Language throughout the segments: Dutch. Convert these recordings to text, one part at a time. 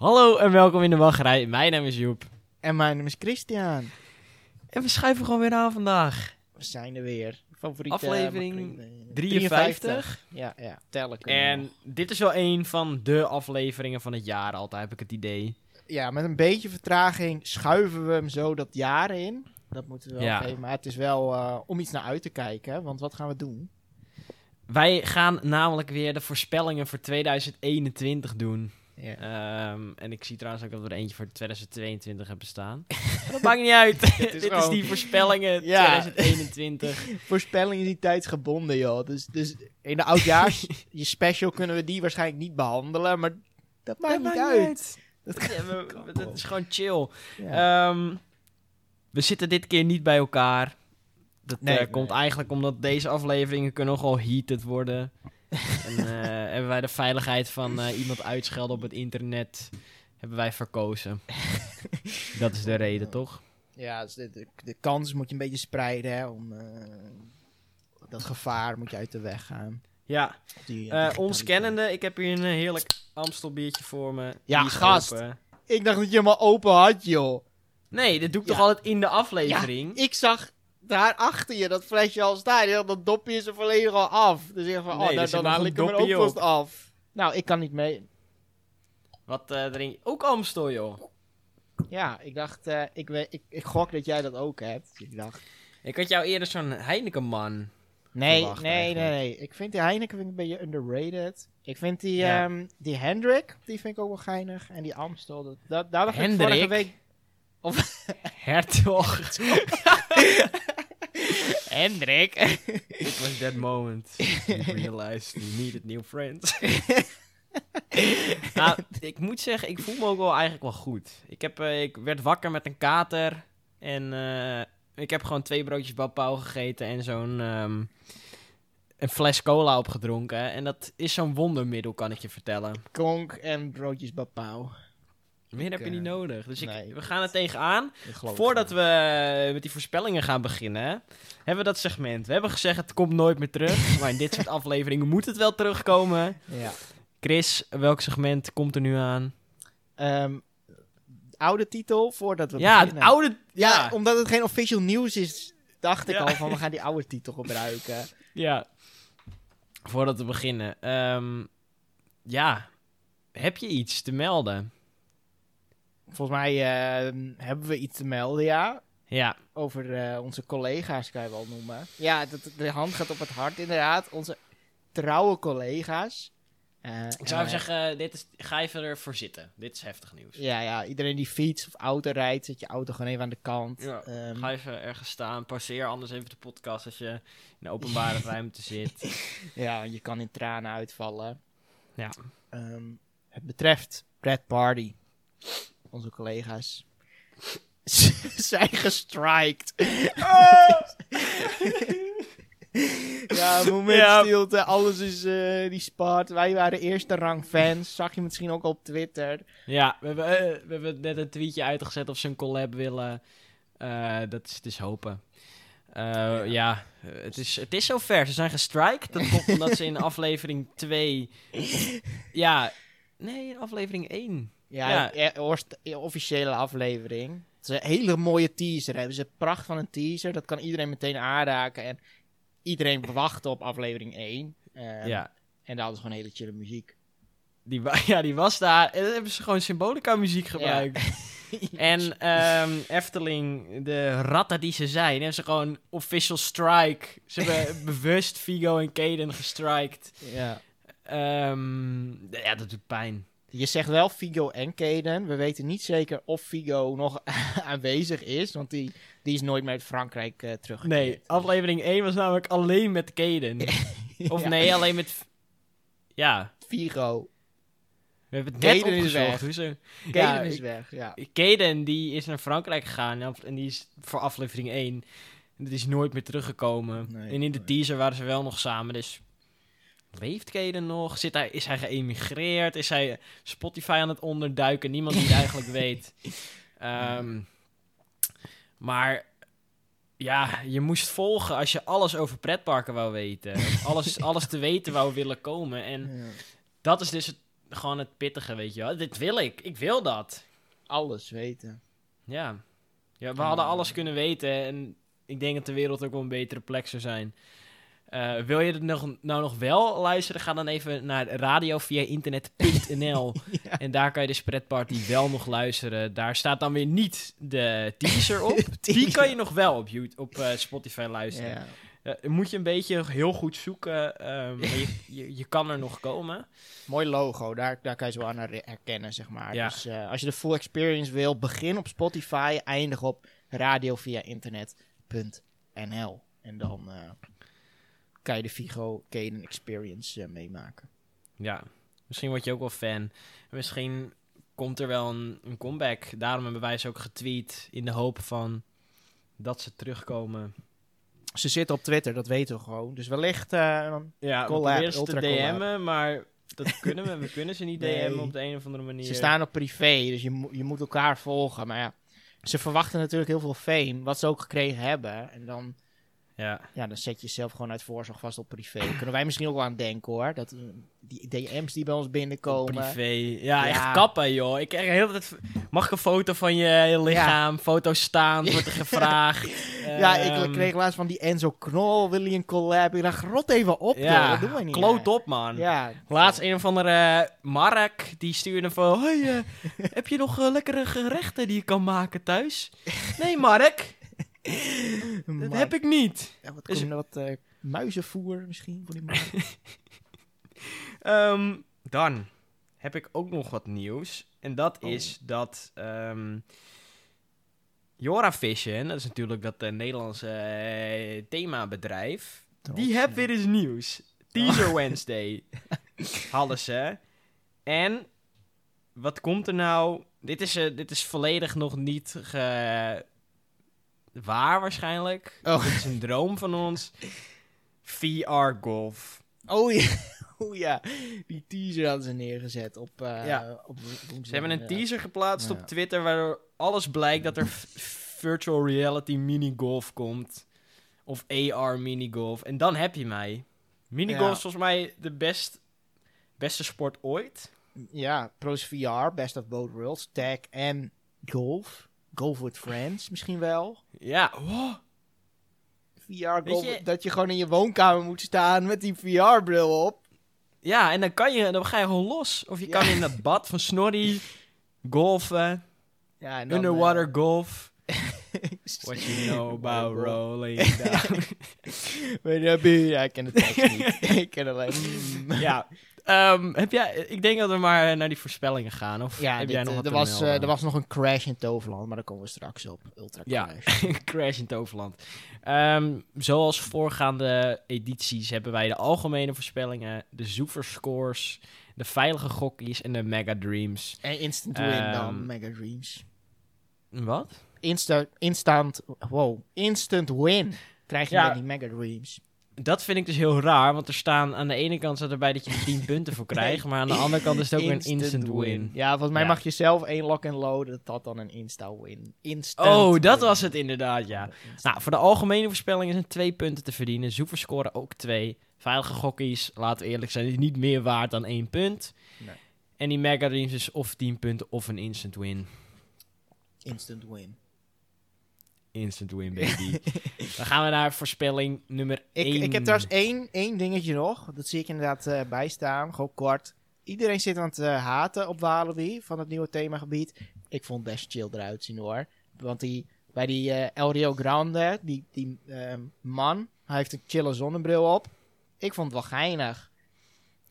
Hallo en welkom in de wachtrij. Mijn naam is Joep. En mijn naam is Christian. En we schuiven gewoon weer aan vandaag. We zijn er weer. Favoriete Aflevering makkelijk- 53. Ja, ja. Tellen En nog. dit is wel een van de afleveringen van het jaar altijd, heb ik het idee. Ja, met een beetje vertraging schuiven we hem zo dat jaar in. Dat moeten we wel Ja. geven. Maar het is wel eh, om iets naar uit te kijken. Want wat gaan we doen? Wij gaan namelijk weer de voorspellingen voor 2021 doen. Ehm, en ik zie trouwens ook dat we er eentje voor 2022 hebben staan. Dat maakt niet uit. is Dit is die voorspellingen Ja. 2021. Voorspelling is niet tijdsgebonden, joh. Dus, dus in de oudjaars, je special kunnen we die waarschijnlijk niet behandelen. Maar dat maakt Dat niet maakt uit. Ja, we- we- het is gewoon chill. Ja. Ehm, we zitten dit keer niet bij elkaar. Dat Nee, eh, nee. komt eigenlijk omdat deze afleveringen kunnen nogal heated worden. En eh, hebben wij de veiligheid van eh, iemand uitschelden op het internet hebben wij verkozen. Dat is de reden, toch? Ja, dus de, de, de kans moet je een beetje spreiden, hè. Om, eh, dat gevaar moet je uit de weg gaan. Ja, Die, ons kennende, ik heb hier een heerlijk Amstel biertje voor me. Ja, gast. open. Ik dacht dat je hem al open had, joh. Nee, dit doe ik Ja. toch altijd in de aflevering? Ik zag daar achter je dat flesje al staan. Je had dat dopje is er volledig al af. Dus ik dacht van, Nee, oh, er nou, zit dan haal een ik hem er ook dopje vast af. Nou, ik kan niet mee. Wat eh drink je? Ook Amstel, joh. Ja, ik dacht, eh, ik, weet, ik, ik gok dat jij dat ook hebt. Ik dacht, Ik had jou eerder zo'n Heineken-man. nee, Verwacht nee, nee, eigenlijk. nee. Ik vind die Heineken vind ik een beetje underrated. Ik vind die, Ja. ehm, die Hendrik, die vind ik ook wel geinig. En die Amstel, dat, dat, daar dacht ik Hendrik? vorige week... Hertog. Hendrik? It was that moment. You realized you needed new friends. nou, ik moet zeggen, ik voel me ook wel eigenlijk wel goed. Ik, heb, eh, ik werd wakker met een kater. En eh, ik heb gewoon twee broodjes bapau gegeten en zo'n... ehm, een fles cola opgedronken. En dat is zo'n wondermiddel, kan ik je vertellen. Konk en broodjes bapau. Meer heb je eh, niet nodig. Dus ik, nee. we gaan er tegenaan. Voordat we met die voorspellingen gaan beginnen, hebben we dat segment. We hebben gezegd, het komt nooit meer terug. maar in dit soort afleveringen moet het wel terugkomen. Ja. Chris, welk segment komt er nu aan? Ehm, oude titel, voordat we ja, beginnen. oude... Ja, Ja, omdat het geen official nieuws is, dacht ik Ja. al van we gaan die oude titel gebruiken. ja. Voordat we beginnen. Ehm, ja, heb je iets te melden? Volgens mij ehm, hebben we iets te melden, ja. Ja, Over eh, onze collega's, kan je wel noemen. Ja, dat, de hand gaat op het hart inderdaad. Onze trouwe collega's. Eh, ik zou even zeggen, dit is, ga even ervoor zitten. Dit is heftig nieuws. Ja, ja, iedereen die fiets of auto rijdt, zet je auto gewoon even aan de kant. Ja, Ehm, Ga even ergens staan, pauzeer anders even de podcast als je in een openbare ruimte zit. ja, je kan in tranen uitvallen. Ja. Ehm, het betreft Brad Party. Onze collega's zijn gestrikt. ja, moment Ja. stilte. Alles is eh die spart. Wij waren eerste rang fans. Zag je misschien ook op Twitter. Ja, we hebben, eh, we hebben net een tweetje uitgezet of ze een collab willen. Eh, dat is, het is hopen. Eh, ja, eh, het, is, het is zover. Ze zijn gestrikt. Dat komt omdat ze in aflevering 2... Ja, nee, in aflevering 1. Ja, Ja. ja. orst- officiële aflevering. Het is een hele mooie teaser. Hebben ze pracht van een teaser. Dat kan iedereen meteen aanraken. En iedereen wacht op aflevering 1. Ehm, ja, En daar hadden ze gewoon hele chille muziek. die, ja, die was daar. En dan hebben ze gewoon symbolica muziek gebruikt. En ehm, Efteling, de ratten die ze zijn, hebben ze gewoon official strike. Ze hebben bewust Vigo en Kaden gestrikt. ja. Ehm, ja, dat doet pijn. Je zegt wel Figo en Kaden. We weten niet zeker of Figo nog aanwezig is. Want die, die is nooit meer uit Frankrijk eh teruggekeerd. Nee, aflevering 1 was namelijk alleen met Kaden. Of Ja. nee, alleen met... Ja, Figo. we hebben het net Kaden is opgezocht. weg. Hoe ze... Kaden Ja, is weg, ja. Kaden die is naar Frankrijk gegaan en- die is voor aflevering 1. En die is nooit meer teruggekomen. Nee, en in de teaser waren ze wel nog samen, dus... Leeft Kaden nog? Zit hij, is hij geëmigreerd? Is hij Spotify aan het onderduiken? Niemand die het eigenlijk weet. Ehm, maar ja, je moest volgen als je alles over pretparken wou weten. alles, alles te weten wou willen komen. En Ja. dat is dus het, gewoon het pittige, weet je wel. Dit wil ik. Ik wil dat. Alles weten. Ja. ja we hadden alles kunnen weten en ik denk dat de wereld ook wel een betere plek zou zijn. Eh, wil je het nog, nou nog wel luisteren? Ga dan even naar radio via internet.nl. Ja. En daar kan je de spreadparty wel nog luisteren. Daar staat dan weer niet de teaser op. Die kan je nog wel op, YouTube, op eh, Spotify luisteren. Ja. Eh, moet je een beetje heel goed zoeken. maar je, je, je kan er nog komen. Mooi logo, daar, daar kan je ze wel aan her- herkennen, zeg maar. Ja. Dus als je de full experience wil, begin op Spotify, eindig op radio via internet.nl. En dan kan je de Vigo Caden experience eh, meemaken. Ja, misschien word je ook wel fan. Misschien komt er wel een, een comeback. Daarom hebben wij ze ook getweet. In de hoop van dat ze terugkomen. Ze zitten op Twitter, dat weten we gewoon. Dus wellicht... eh, Ja, we Collab, ze te. DM'en, maar dat kunnen we. We kunnen ze niet Nee. DM'en op de een of andere manier. Ze staan op privé, dus je, je moet elkaar volgen. Maar ja, ze verwachten natuurlijk heel veel fame, wat ze ook gekregen hebben. En dan, Ja. ja, dan zet je jezelf gewoon uit voorzorg vast op privé. Kunnen wij misschien ook wel aan denken hoor. Dat eh, die DM's die bij ons binnenkomen. Privé. Ja, Ja. echt kappen, joh. Ik krijg de hele tijd... Mag ik een foto van je lichaam? Foto staan, wordt er gevraagd. Ja, Ehm, ik kreeg laatst van die Enzo Knol, wil je een collab? Ik dacht, rot even op, joh. Ja, dat doen wij niet. kloot op, man. Ja, Laatst een of andere Mark, die stuurde van... Hey, eh, heb je nog eh, lekkere gerechten die je kan maken thuis? Nee, Mark. Dat heb ik niet. Ja, wat, Dus- wat eh, muizenvoer misschien voor die man. Ehm, dan heb ik ook nog wat nieuws. En dat Oh. is dat... ehm Jora Vision, dat is natuurlijk dat eh, Nederlandse eh, themabedrijf... Die heeft weer eens nieuws. Teaser Wednesday. Hadden ze. En wat komt er nou? Dit is, dit is volledig nog niet ge... waar waarschijnlijk. Oh. Dit is een droom van ons. VR golf. Oh ja. Oh ja, die teaser hadden ze neergezet op, eh Ja. op Ze hebben een teaser geplaatst Ja. op Twitter waardoor alles blijkt dat er virtual reality minigolf komt. Of AR minigolf. En dan heb je mij. Minigolf Ja. is volgens mij de best, beste sport ooit. Ja, Pros VR, Best of Both Worlds, Tag en Golf. Golf with Friends misschien wel. Ja, wow. VR golf, je- dat je gewoon in je woonkamer moet staan met die VR-bril op. Ja, en dan, kan je, dan ga je gewoon los. Of je Ja. kan in dat bad van Snorri golfen. Ja, en dan, Underwater eh, golf. What you know about rolling down. Weet je, Ja, ik ken tekst niet. ik ken alleen... mm. ja. Ehm, heb jij, ik denk dat we maar naar die voorspellingen gaan. Of Ja, heb dit, jij nog eh, wat er, was, eh, er was nog een crash in Toverland, maar daar komen we straks op. Ultra Ja. crash. Crash in Toverland. Ehm, zoals voorgaande edities hebben wij de algemene voorspellingen, de zoeverscores, de veilige gokkies en de mega dreams. En instant win Ehm, dan, Mega Dreams. Wat? Insta instant, wow, instant win krijg je Ja. met die Mega Dreams. Dat vind ik dus heel raar, want er staan aan de ene kant staat erbij dat je er 10 punten voor krijgt, maar aan de andere kant is het ook een instant win. Ja, volgens mij Ja. mag je zelf één lock en load, dat had dan een insta-win. Instant Oh, dat win. was het inderdaad, ja. Nou, voor de algemene voorspellingen zijn twee punten te verdienen. Zoeverscoren ook twee. Veilige gokkies, laten we eerlijk zijn, is niet meer waard dan één punt. Nee. En die mega is of 10 punten of een instant win. Instant win. Instant win, baby. Dan gaan we naar voorspelling nummer Ik, 1. ik heb trouwens één, één dingetje nog. Dat zie ik inderdaad eh bijstaan. Gewoon kort. Iedereen zit aan het eh, haten op Walibi van het nieuwe themagebied. Ik vond het best chill eruit zien hoor. Want die, bij die eh, El Rio Grande, die, die eh, man, hij heeft een chille zonnebril op. Ik vond het wel geinig.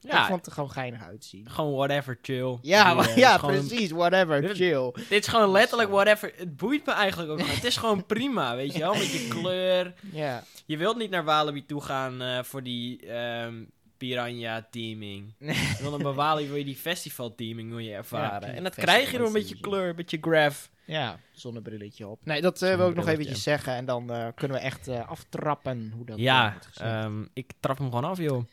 Ja, Ik vond het er gewoon geinig uitzien. gewoon whatever, chill. Ja, ja gewoon- precies. Whatever. Dit- Chill. Dit is gewoon letterlijk whatever. Het boeit me eigenlijk ook. Het is gewoon prima, weet je wel. Met je kleur. Ja. Je wilt niet naar Walibi toe gaan eh, voor die ehm, piranha teaming. Je wil naar Walibi wil je die festival teaming wil je ervaren. Ja, en dat krijg je door een beetje kleur, een beetje graph. Ja, zonnebrilletje op. Nee, dat eh, wil ik nog eventjes zeggen. En dan eh, kunnen we echt aftrappen hoe dat ja, wordt gezet. ehm, ik trap hem gewoon af, joh.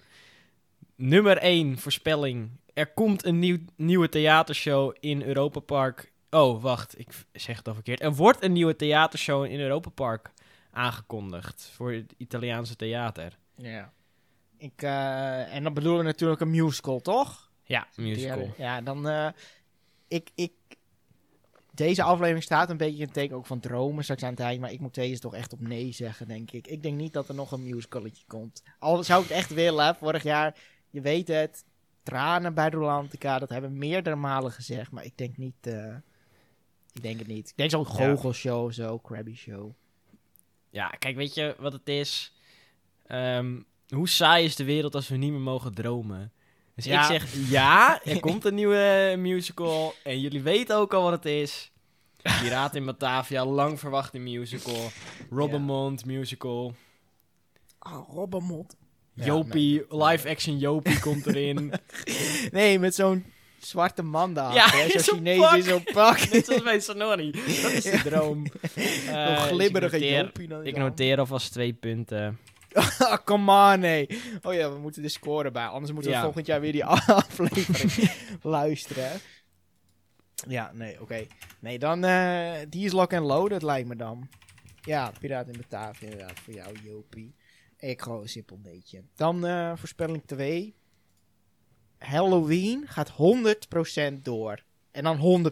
Nummer 1 voorspelling. Er komt een nieuw, nieuwe theatershow in Europa Park. Oh, wacht, ik zeg het al verkeerd. Er wordt een nieuwe theatershow in Europa Park aangekondigd voor het Italiaanse theater. Ja. Ik, eh, en dan bedoelen we natuurlijk een musical, toch? Ja, musical. Ja, dan... eh, ik, ik... Deze aflevering staat een beetje in teken ook van dromen straks aan het eind. Maar ik moet deze toch echt op nee zeggen, denk ik. Ik denk niet dat er nog een musicaletje komt. Al zou ik het echt willen. Vorig jaar, je weet het... Tranen bij Rolantica, dat hebben we meerdere malen gezegd. Maar ik denk niet... eh, ik denk het niet. Ik denk zo'n goochelshow of zo, Krabby Show. Ja, kijk, weet je wat het is? Ehm, hoe saai is de wereld als we niet meer mogen dromen? Dus Ja. ik zeg, ja, er komt een nieuwe musical. En jullie weten ook al wat het is. Piraten in Batavia, lang verwachte musical. Robbermond musical. Oh, Jopie, live-action Jopie komt erin. Nee, met zo'n zwarte man daar. Ja, zo'n Chinees pak. in zo'n pak. Net zoals bij Sonori. Dat is de droom. Eh, glibberige dus Jopie dan. ik noteer alvast twee punten. Ah, come on, nee. Oh ja, we moeten de score bij. Anders moeten we Ja. volgend jaar weer die aflevering luisteren. Ja, nee, oké. Nee, dan, eh, die is lock and loaded, lijkt me dan. Ja, Piraat in Batavia, inderdaad, voor jou, Jopie. Ik gewoon een simpel neetje. Dan eh, voorspelling 2. Halloween gaat 100% door. En dan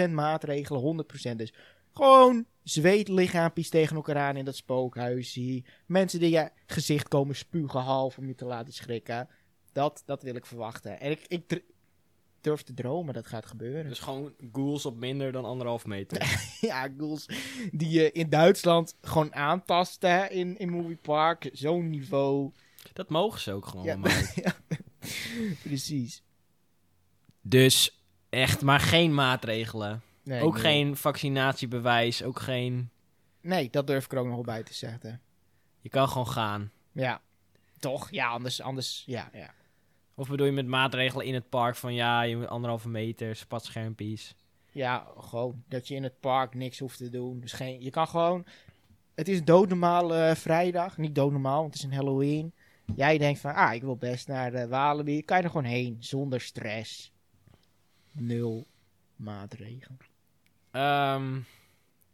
100%. 0% maatregelen, 100%. Dus gewoon zweetlichaampjes tegen elkaar aan in dat spookhuisje. Mensen die je gezicht komen spugen half om je te laten schrikken. Dat, dat wil ik verwachten. En ik, ik durf te dromen dat gaat gebeuren. Dus gewoon ghouls op minder dan anderhalf meter. ja, ghouls die je in Duitsland gewoon aantasten hè, in, in Movie Park. Zo'n niveau. Dat mogen ze ook gewoon. Ja, maar. ja, precies. Dus echt maar geen maatregelen. Nee, ook nee. geen vaccinatiebewijs. Ook geen... Nee, dat durf ik er ook nog wel bij te zeggen. Je kan gewoon gaan. Ja, toch? Ja, anders, anders ja, ja. Of bedoel je met maatregelen in het park van ja, je moet anderhalve meter, spatschermpjes. Ja, gewoon dat je in het park niks hoeft te doen. Dus geen, je kan gewoon... Het is doodnormaal eh, vrijdag. Niet doodnormaal, want het is een Halloween. Jij denkt van, ah, ik wil best naar de Walibi. Kan je er gewoon heen, zonder stress. Nul maatregelen. Ehm,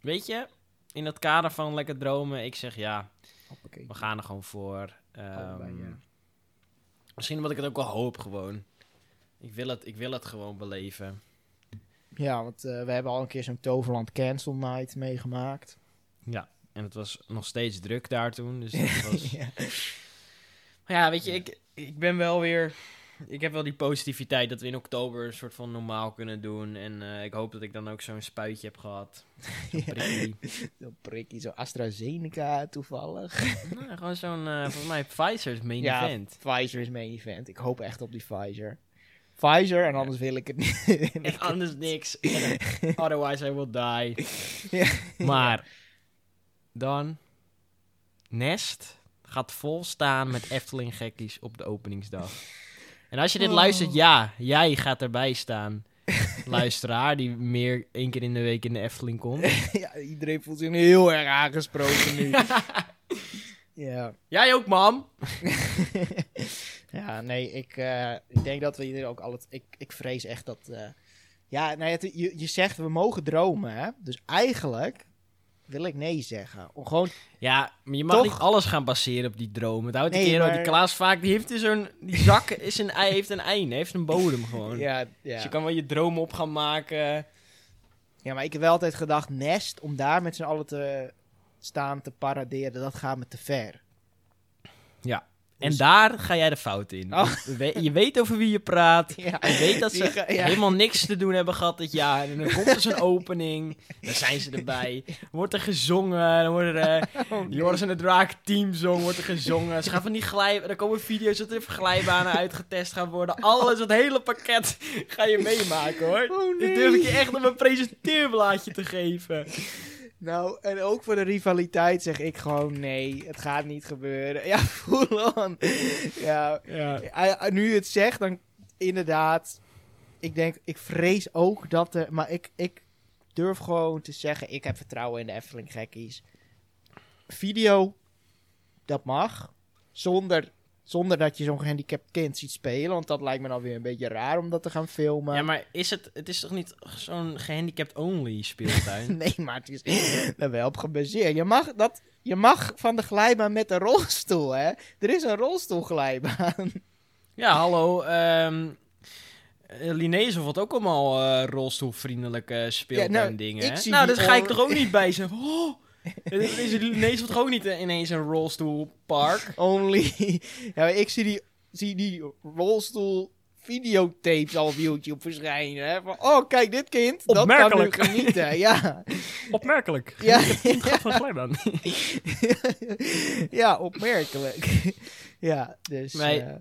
weet je, in het kader van lekker dromen, ik zeg ja, Hoppakee. we gaan er gewoon voor. Ehm, Allebei, ja. Misschien omdat ik het ook wel hoop gewoon. Ik wil het, ik wil het gewoon beleven. Ja, want eh, we hebben al een keer zo'n Toverland Cancel Night meegemaakt. Ja. En het was nog steeds druk daar toen. Dus dat was... ja. Maar ja, weet je, ik, ik ben wel weer... Ik heb wel die positiviteit dat we in oktober een soort van normaal kunnen doen. En eh, ik hoop dat ik dan ook zo'n spuitje heb gehad. Zo'n prikkie. Zo'n prikkie, zo AstraZeneca toevallig. nou, gewoon zo'n, eh volgens mij Pfizer's main Ja, event. Pfizer is main event. Ik hoop echt op die Pfizer. Pfizer, en anders wil ik het niet. En anders niks. Otherwise I will die. Ja. Maar dan... Nest gaat vol staan met Efteling gekkies op de openingsdag. En als je dit Oh. luistert, ja, jij gaat erbij staan. Luisteraar die meer één keer in de week in de Efteling komt. ja, iedereen voelt zich heel erg aangesproken nu. ja. Jij ook, mam. ja, nee, ik, eh, ik denk dat we hier ook altijd... Ik, ik vrees echt dat... eh, ja, nou, het- je, je zegt we mogen dromen, hè? Dus eigenlijk wil ik nee zeggen. Om gewoon... Ja, maar je mag Toch? niet alles gaan baseren op die droom. Het houdt een keer maar- die Klaas vaak, die heeft dus zo'n... Die zak is een, ei, heeft een einde, heeft een bodem gewoon. Ja, Dus ja. je kan wel je droom op gaan maken. ja, maar ik heb wel altijd gedacht, Nest, om daar met z'n allen te staan te paraderen, dat gaat me te ver. En Dus- daar ga jij de fout in. Oh. Je weet- over wie je praat. Ja. Je weet dat ze ja. helemaal niks te doen hebben gehad dit jaar. En dan komt er zo'n opening. Dan zijn ze erbij. Wordt er gezongen. Dan worden er... Oh, Joris en de Draak teamsong wordt er gezongen. Ze gaan van die glijbanen... Er komen video's dat er glijbanen uitgetest gaan worden. Alles, het hele pakket ga je meemaken hoor. Oh, Dit durf ik je echt op een presenteerblaadje te geven. Nou, en ook voor de rivaliteit zeg ik gewoon nee, het gaat niet gebeuren. Ja, full on. Ja, Ja. nu je het zegt, dan inderdaad. Ik denk, ik vrees ook dat er. Maar ik, ik durf gewoon te zeggen, ik heb vertrouwen in de Efteling gekkies. Video, dat mag. Zonder, zonder dat je zo'n gehandicapt kind ziet spelen. Want dat lijkt me dan weer een beetje raar om dat te gaan filmen. Ja, maar is het... Het is toch niet zo'n gehandicapt-only speeltuin? Nee, maar het is er wel op gebaseerd. Je mag, dat, je mag van de glijbaan met een rolstoel, hè? Er is een rolstoelglijbaan. Ja, hallo. Uh, Linezen vond ook allemaal uh, rolstoelvriendelijke speeltuin Ja, nou, dingen. hè? nou, daar ga ik toch ook niet bij zijn. Oh, Linezen vond toch ook niet eh, ineens een rolstoelpark? Only. ja, ik zie die, zie die rolstoel videotapes al op YouTube verschijnen. Hè? Van, oh, kijk, dit kind. Dat kan nu Opmerkelijk. genieten. ja. Opmerkelijk. Ja. gaat van ja, opmerkelijk. ja, dus... Nee. eh,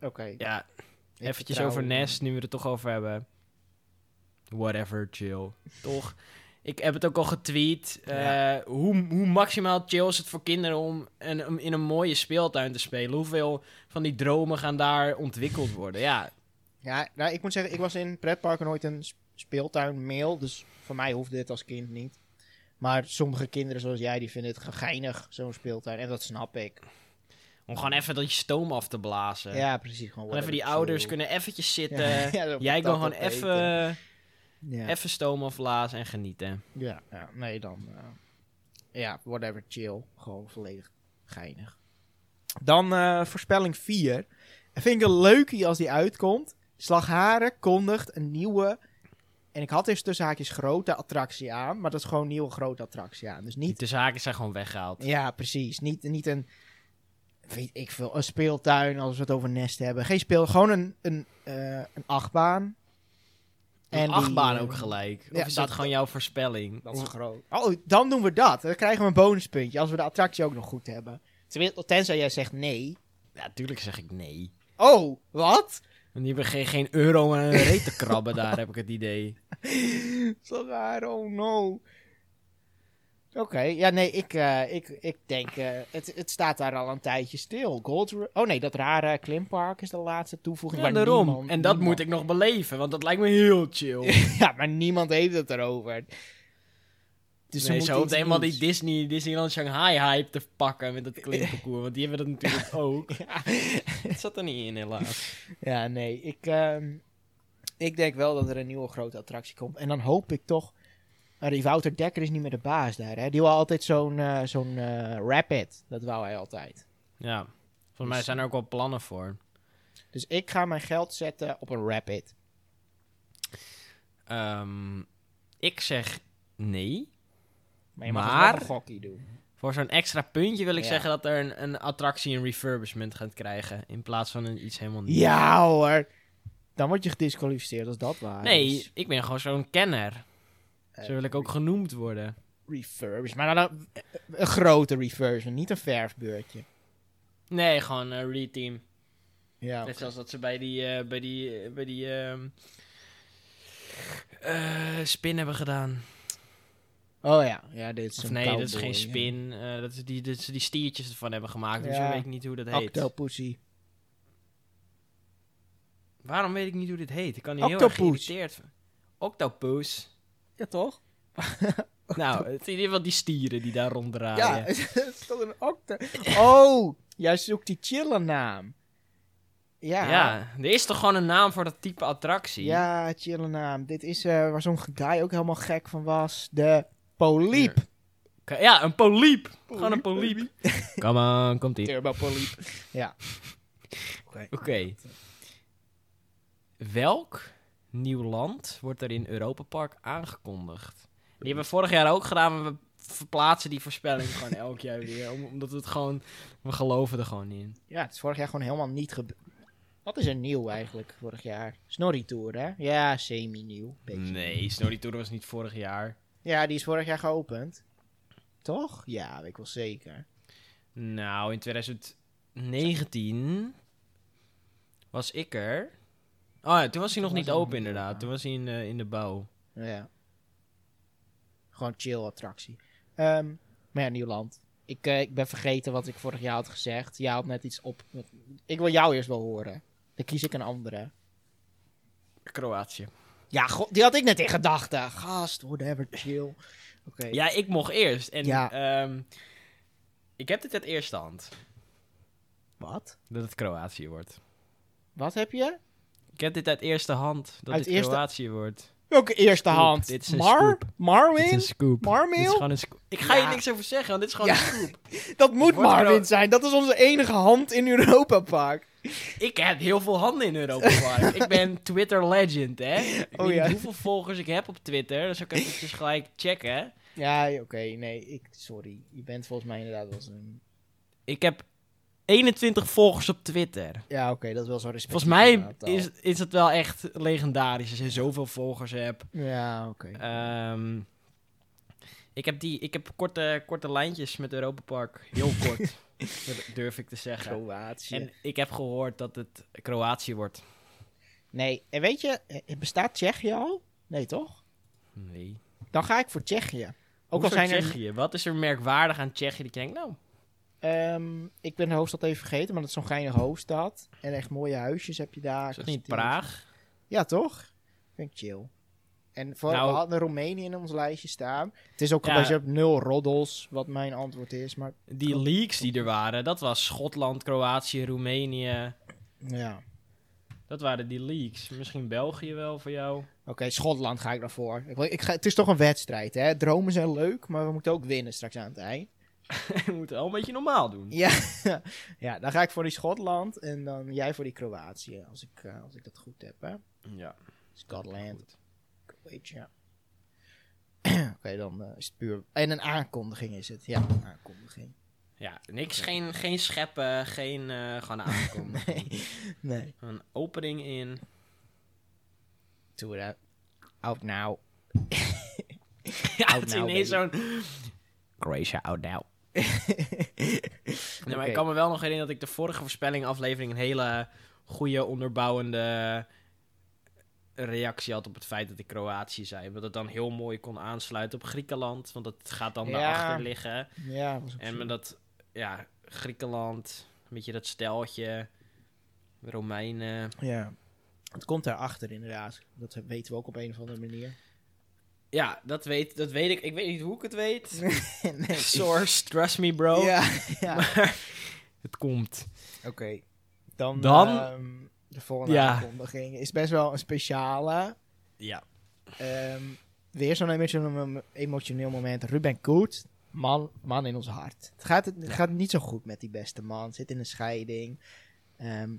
Oké. Ja, ik eventjes over je. Nest, nu we het er toch over hebben. Whatever, chill. Toch? Ik heb het ook al getweet. eh, hoe, hoe maximaal chill is het voor kinderen om een, om in een mooie speeltuin te spelen? Hoeveel van die dromen gaan daar ontwikkeld worden? Ja, Ja, nou, ik moet zeggen, ik was in pretparken nooit een sp- speeltuin mail, dus voor mij hoefde dit als kind niet. Maar sommige kinderen zoals jij, die vinden het geinig, zo'n speeltuin. En dat snap ik. om gewoon even dat je stoom af te blazen. Ja, precies. Gewoon Gewoon even die ouders kunnen eventjes zitten. Ja, ja, zo Jij kan gewoon even, Even stoom afblazen en genieten. Ja, ja, nee dan. eh, ja, whatever, chill. Gewoon volledig geinig. Dan eh, voorspelling 4. En vind ik een leukie als die uitkomt. Slagharen kondigt een nieuwe. En ik had eerst tussen haakjes grote attractie aan. Maar dat is gewoon een nieuwe grote attractie aan. Dus niet De zaken zijn gewoon weggehaald. Ja, precies. Niet, niet een, weet ik veel, een speeltuin als we het over Nest hebben. Geen speel, gewoon een, een, eh, een achtbaan. En die, achtbaan eh, ook gelijk. Of ja, is dat- dat gewoon jouw voorspelling? Dat is groot. Oh, dan doen we dat. Dan krijgen we een bonuspuntje als we de attractie ook nog goed hebben. Tenzij jij zegt nee. Ja, tuurlijk zeg ik nee. Oh, wat? Want die hebben geen, geen euro om aan een reet te krabben, daar heb ik het idee. Zo raar, oh no. Oké, ja nee, ik, eh, ik, ik denk, eh, het, het staat daar al een tijdje stil. Gold, oh nee, dat rare klimpark is de laatste toevoeging. Ja, daarom. niemand- en dat niemand- moet ik nog beleven, want dat lijkt me heel chill. ja, maar niemand heeft het erover. Dus nee, ze moet hoopt iets eenmaal die. Disney, Disneyland Shanghai hype te pakken met dat klimparcours, want die hebben dat natuurlijk ook. Ja. Het zat er niet in, helaas. Ja, nee, ik, ehm, ik denk wel dat er een nieuwe grote attractie komt. En dan hoop ik toch... Nou, die Wouter Dekker is niet meer de baas daar, hè. Die wil altijd zo'n eh, zo'n eh, Rapid. Dat wou hij altijd. Ja, volgens mij zijn er ook wel plannen voor. Dus ik ga mijn geld zetten op een Rapid. Ehm, ik zeg nee. Maar je mag dus Maar- een gokkie doen. Voor zo'n extra puntje wil ik Ja. zeggen dat er een, een attractie een refurbishment gaat krijgen. In plaats van een, iets helemaal nieuws. Ja hoor. Dan word je gedisqualificeerd als dat waar Nee, is. ik ben gewoon zo'n kenner. Eh, Zo wil ik ook genoemd worden. Refurbish. Maar dan een, een grote refurbishment, niet een verfbeurtje. Nee, gewoon een reteam. Ja, Net zoals dat ze bij die, eh, bij die, eh, bij die ehm, eh, spin hebben gedaan. Oh ja, ja dit is Of nee, dat is geen ja. spin. eh, dat is die, dat ze die stiertjes ervan hebben gemaakt. Dus zo weet ik niet hoe dat heet. Octopussy. Waarom weet ik niet hoe dit heet? Ik kan hier heel erg geïrriteerd van. Octopus. Ja, toch? nou, het is in ieder geval die stieren die daar ronddraaien. Ja, het is toch een octo... Oh, jij zoekt die chille naam. Ja. Ja, er is toch gewoon een naam voor dat type attractie? Ja, chille naam. Dit is eh, waar zo'n guy ook helemaal gek van was. De Poliep. Ja, een poliep. Gewoon een poliep. Kom aan, komt ie. Turbo Poliep. ja. Oké. Welk nieuw land wordt er in Europa Park aangekondigd? Die hebben we vorig jaar ook gedaan, maar we verplaatsen die voorspelling gewoon elk jaar weer. om- Omdat we het gewoon, we geloven er gewoon in. Ja, het is vorig jaar gewoon helemaal niet gebeurd. Wat is er nieuw eigenlijk vorig jaar? Snorri Tour, hè? Ja, semi-nieuw. Nee, Snorri Tour was niet vorig jaar. Ja, die is vorig jaar geopend. Toch? Ja, weet ik wel zeker. Nou, in 2019 was ik er. Oh ja, toen was hij nog niet open inderdaad. Toen was hij in, in de bouw. Ja. Gewoon chill attractie. Ehm, maar ja, Nieuwland. Ik, eh, ik ben vergeten wat ik vorig jaar had gezegd. Jij had net iets op. Ik wil jou eerst wel horen. Dan kies ik een andere. Kroatië. Ja, go- die had ik net in gedachten. Gast, whatever, chill. Oké. Ja, ik mocht eerst. En Ja. ehm, ik heb dit uit eerste hand. Wat? Dat het Kroatië wordt. Wat heb je? Ik heb dit uit eerste hand. Dat Uit dit eerste- Kroatië wordt. Welke eerste Scoop. hand? Dit is een Mar? scoop. Dit is Marwin? een scoop. Marmail? Dit is gewoon een scoop. Ik ga Ja. je niks over zeggen, want dit is gewoon Ja. een scoop. Dat moet Kro- zijn. Dat is onze enige hand in Europa Park. ik heb heel veel handen in Europa Park. ik ben Twitter legend, hè? Ik Oh, weet ja. niet hoeveel volgers ik heb op Twitter. Dus ik eventjes gelijk checken. Ja, oké, nee, ik, sorry. Je bent volgens mij inderdaad wel zo'n... Ik heb 21 volgers op Twitter. Ja, oké, dat is wel zo respectief. Volgens mij is, is het wel echt legendarisch als je zoveel volgers hebt. Ja, oké. Ehm, ik heb, die, ik heb korte, korte lijntjes met Europa Park. Heel kort, durf ik te zeggen. Kroatië. En ik heb gehoord dat het Kroatië wordt. Nee, en weet je, eh, bestaat Tsjechië al? Nee, toch? Nee. Dan ga ik voor Tsjechië. Ook Ook al zijn er... Tsjechië. Wat is er merkwaardig aan Tsjechië? Dat je denkt, nou, Ehm, ik ben de hoofdstad even vergeten, maar dat is zo'n geinige hoofdstad. En echt mooie huisjes heb je daar. is dat niet. Praag? Ja, toch? Vind ik chill. En voor, Nou- we hadden Roemenië in ons lijstje staan. Het is ook Ja. een beetje op nul roddels, wat mijn antwoord is. Maar Die leaks die er waren, dat was Schotland, Kroatië, Roemenië. ja, Dat waren die leaks. Misschien België wel voor jou. oké, Schotland ga ik daarvoor. Ik, ik ga, het is toch een wedstrijd, hè? Dromen zijn leuk, maar we moeten ook winnen straks aan het eind. Je moet wel een beetje normaal doen. Ja, ja dan ga ik voor die Schotland en dan jij voor die Kroatië, als ik, eh, als ik dat goed heb, hè? Ja. Scotland, Kroatië. Oké, dan eh, is het puur... En een aankondiging is het, ja, een aankondiging. Ja, niks, geen, geen scheppen, geen uh, gewoon aankomen. Nee, nee. Een opening in. Doe het out now. Ja, Out het is now, ineens zo'n... Croatia out now. Nee, maar ik kan me wel nog herinneren dat ik de vorige voorspelling aflevering een hele goede onderbouwende reactie had op het feit dat ik Kroatië zei. Want het dan heel mooi kon aansluiten op Griekenland. Want dat gaat dan Ja. daarachter liggen. Ja, En met dat, ja, Griekenland, een beetje dat steltje, Romeinen. Ja. Het komt daarachter inderdaad. Dat weten we ook op een of andere manier. Ja, dat weet, dat weet ik. Ik weet niet hoe ik het weet. nee. Source, trust me bro. Ja, ja. Maar het komt. Oké. Dan, Dan- ehm, de volgende Ja. aankondiging is best wel een speciale. Ja. Ehm, weer zo'n emotioneel, emotioneel moment. Ruben Koet, man, man in ons hart. Het gaat, het Ja. gaat niet zo goed met die beste man. Zit in een scheiding. Ehm,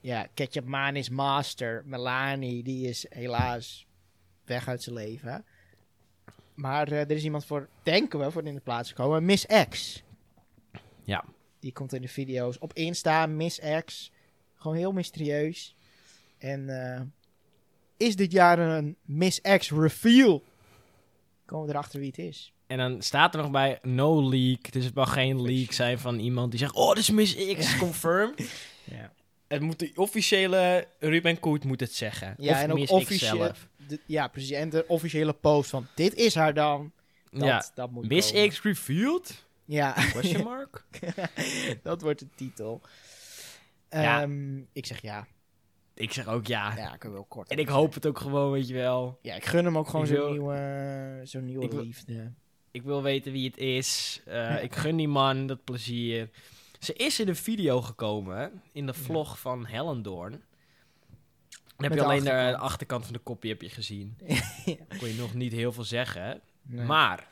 ja, Ketchup Maan is master. Melanie, die is helaas weg uit zijn leven. Maar eh, er is iemand voor, denken we, voor in de plaats gekomen. Miss X. Ja. Die komt in de video's op Insta, Miss X. Gewoon heel mysterieus. En eh, is dit jaar een Miss X reveal? Komen we erachter wie het is. En dan staat er nog bij no leak. Dus het mag geen leak zijn van iemand die zegt: Oh, dit is Miss X, confirmed. Ja, Het moet de officiële Ruben Koet moet het zeggen. ja of en ook officieel. ja, precies. En de officiële post van dit is haar dan. Dat, ja. dat moet Miss komen. X revealed? Ja, Question mark? dat wordt de titel. Ja. Ehm, ik zeg ja. ik zeg ook ja. Ja, ik kan wel kort. En ik hoop het ook gewoon, weet je wel. Ja, ik gun hem ook gewoon zo'n wil- nieuwe, zo'n nieuwe Ik wil- liefde. Ik wil weten wie het is. Eh, ik gun die man dat plezier. Ze is in een video gekomen, in de vlog van Hellendoorn. Dan heb Met je de alleen de achterkant. achterkant. achterkant van de kopie heb je gezien. Ja. Kon je nog niet heel veel zeggen. Nee. Maar,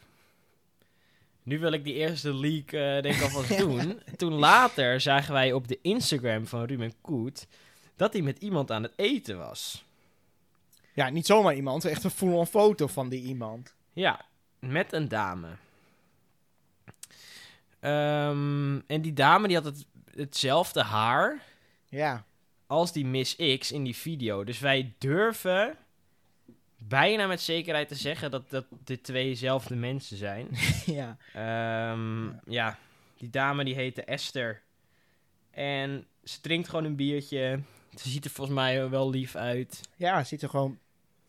nu wil ik die eerste leak eh denk ik alvast doen. Toen later zagen wij op de Instagram van Ruben Koet... dat hij met iemand aan het eten was. Ja, niet zomaar iemand. Echt een full-on foto van die iemand. Ja, met een dame. Ehm, en die dame die had het, hetzelfde haar Ja. als die Miss X in die video. Dus wij durven bijna met zekerheid te zeggen dat, dat de twee dezelfde mensen zijn. ja. Ehm, ja. die dame die heette Esther. En ze drinkt gewoon een biertje. Ze ziet er volgens mij wel lief uit. Ja, ziet er gewoon...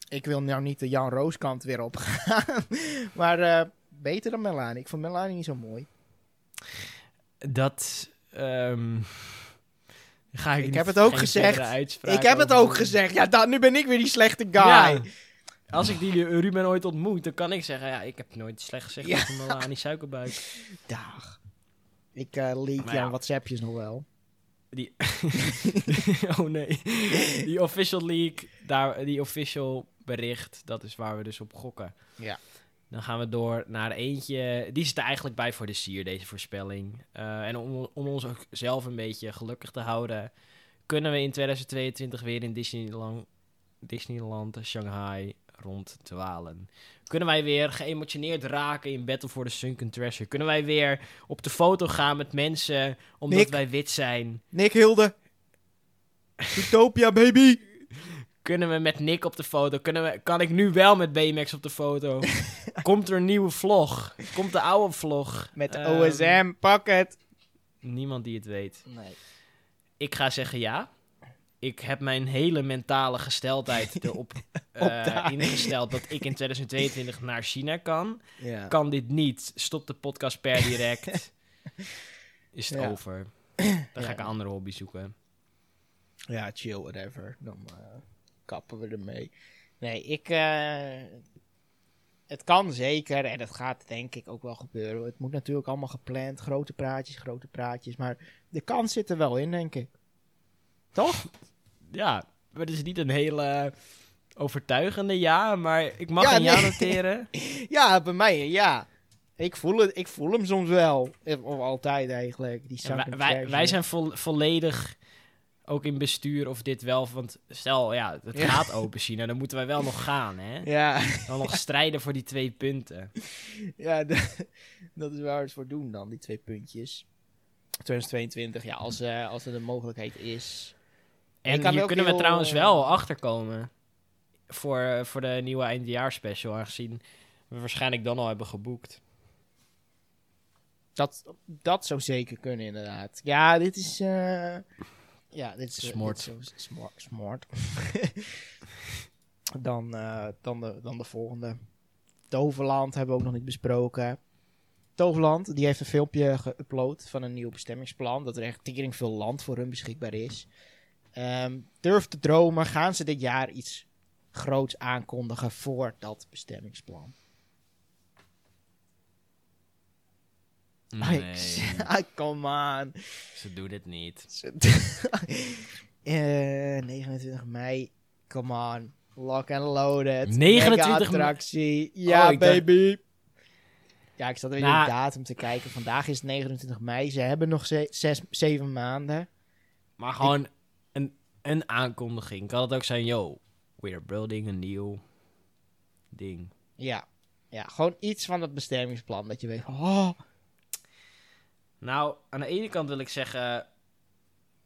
Ik wil nou niet de Jan Rooskant weer op gaan. maar eh, beter dan Melanie. Ik vond Melanie niet zo mooi. Dat... ehm, ga ik Ik heb het ook gezegd. ik heb het ook doen. gezegd. Ja, dan, nu ben ik weer die slechte guy. Ja. Als ik die Ruben ooit ontmoet, dan kan ik zeggen... Ja, ik heb nooit slecht gezegd Ja. over Melanie Suikerbuik. Dag. Ik eh leak Maar jouw ja. WhatsAppjes nog wel. Die... oh nee. Die official leak, daar, die official bericht, dat is waar we dus op gokken. Ja. Dan gaan we door naar eentje. Die zit er eigenlijk bij voor de sier, deze voorspelling. Eh, en om, om ons ook zelf een beetje gelukkig te houden, kunnen we in 2022 weer in Disneyland, Disneyland Shanghai ronddwalen? Kunnen wij weer geëmotioneerd raken in Battle for the Sunken Treasure? Kunnen wij weer op de foto gaan met mensen omdat Nick. wij wit zijn? Nick Hilde. Utopia, baby. Kunnen we met Nick op de foto? Kunnen we, kan ik nu wel met BMX op de foto? Komt er een nieuwe vlog? Komt de oude vlog? Met de Ehm, OSM, pak het. Niemand die het weet. Nee. Ik ga zeggen ja. Ik heb mijn hele mentale gesteldheid erop eh, ingesteld dat ik in 2022 naar China kan. Ja. Kan dit niet, stop de podcast per direct. Is het Ja. over. Dan ga Ja. ik een andere hobby zoeken. Ja, chill, whatever. Dan eh, kappen we ermee. Nee, ik... eh, het kan zeker en het gaat denk ik ook wel gebeuren. Het moet natuurlijk allemaal gepland. Grote praatjes, grote praatjes. Maar de kans zit er wel in, denk ik. Toch? Ja, maar het is niet een hele overtuigende ja, maar ik mag Ja, een ja noteren. Ja, bij mij ja. Ik voel, het, ik voel hem soms wel. Of altijd eigenlijk. Die wij, wij, zijn vo- volledig ook in bestuur of dit wel. Want stel, ja, het Ja. gaat open China, dan moeten wij wel nog gaan, hè? Ja, Dan nog strijden voor die twee punten. ja dat is waar we het voor doen dan, die twee puntjes. 2022, ja, als, eh, als er de mogelijkheid is. En hier kunnen we heel, trouwens eh, wel achterkomen voor, eh, voor de nieuwe eindjaarspecial, aangezien we waarschijnlijk dan al hebben geboekt. Dat, dat zou zeker kunnen, inderdaad. Ja, dit is... ja, dit is... eh, Smart. dit is zo smart. smart. dan, eh, dan, de, dan de volgende. Toverland hebben we ook nog niet besproken. Toverland, die heeft een filmpje geüpload van een nieuw bestemmingsplan. Dat er echt tering veel land voor hun beschikbaar is. Ehm, durf te dromen. Gaan ze dit jaar iets groots aankondigen voor dat bestemmingsplan? Nee, Come on. ze doen het niet. Eh 29 mei. Come on. Lock and loaded. 29 Mega attractie. Ja, Oh, dacht- baby. Ja, ik zat weer Nou- de datum te kijken. Vandaag is het 29 mei. Ze hebben nog ze zes, zeven maanden. Maar gewoon een, een aankondiging. Kan het ook zijn, yo, we're building a nieuw ding. Ja. Ja, gewoon iets van het bestemmingsplan. Dat je weet, oh, Nou, aan de ene kant wil ik zeggen,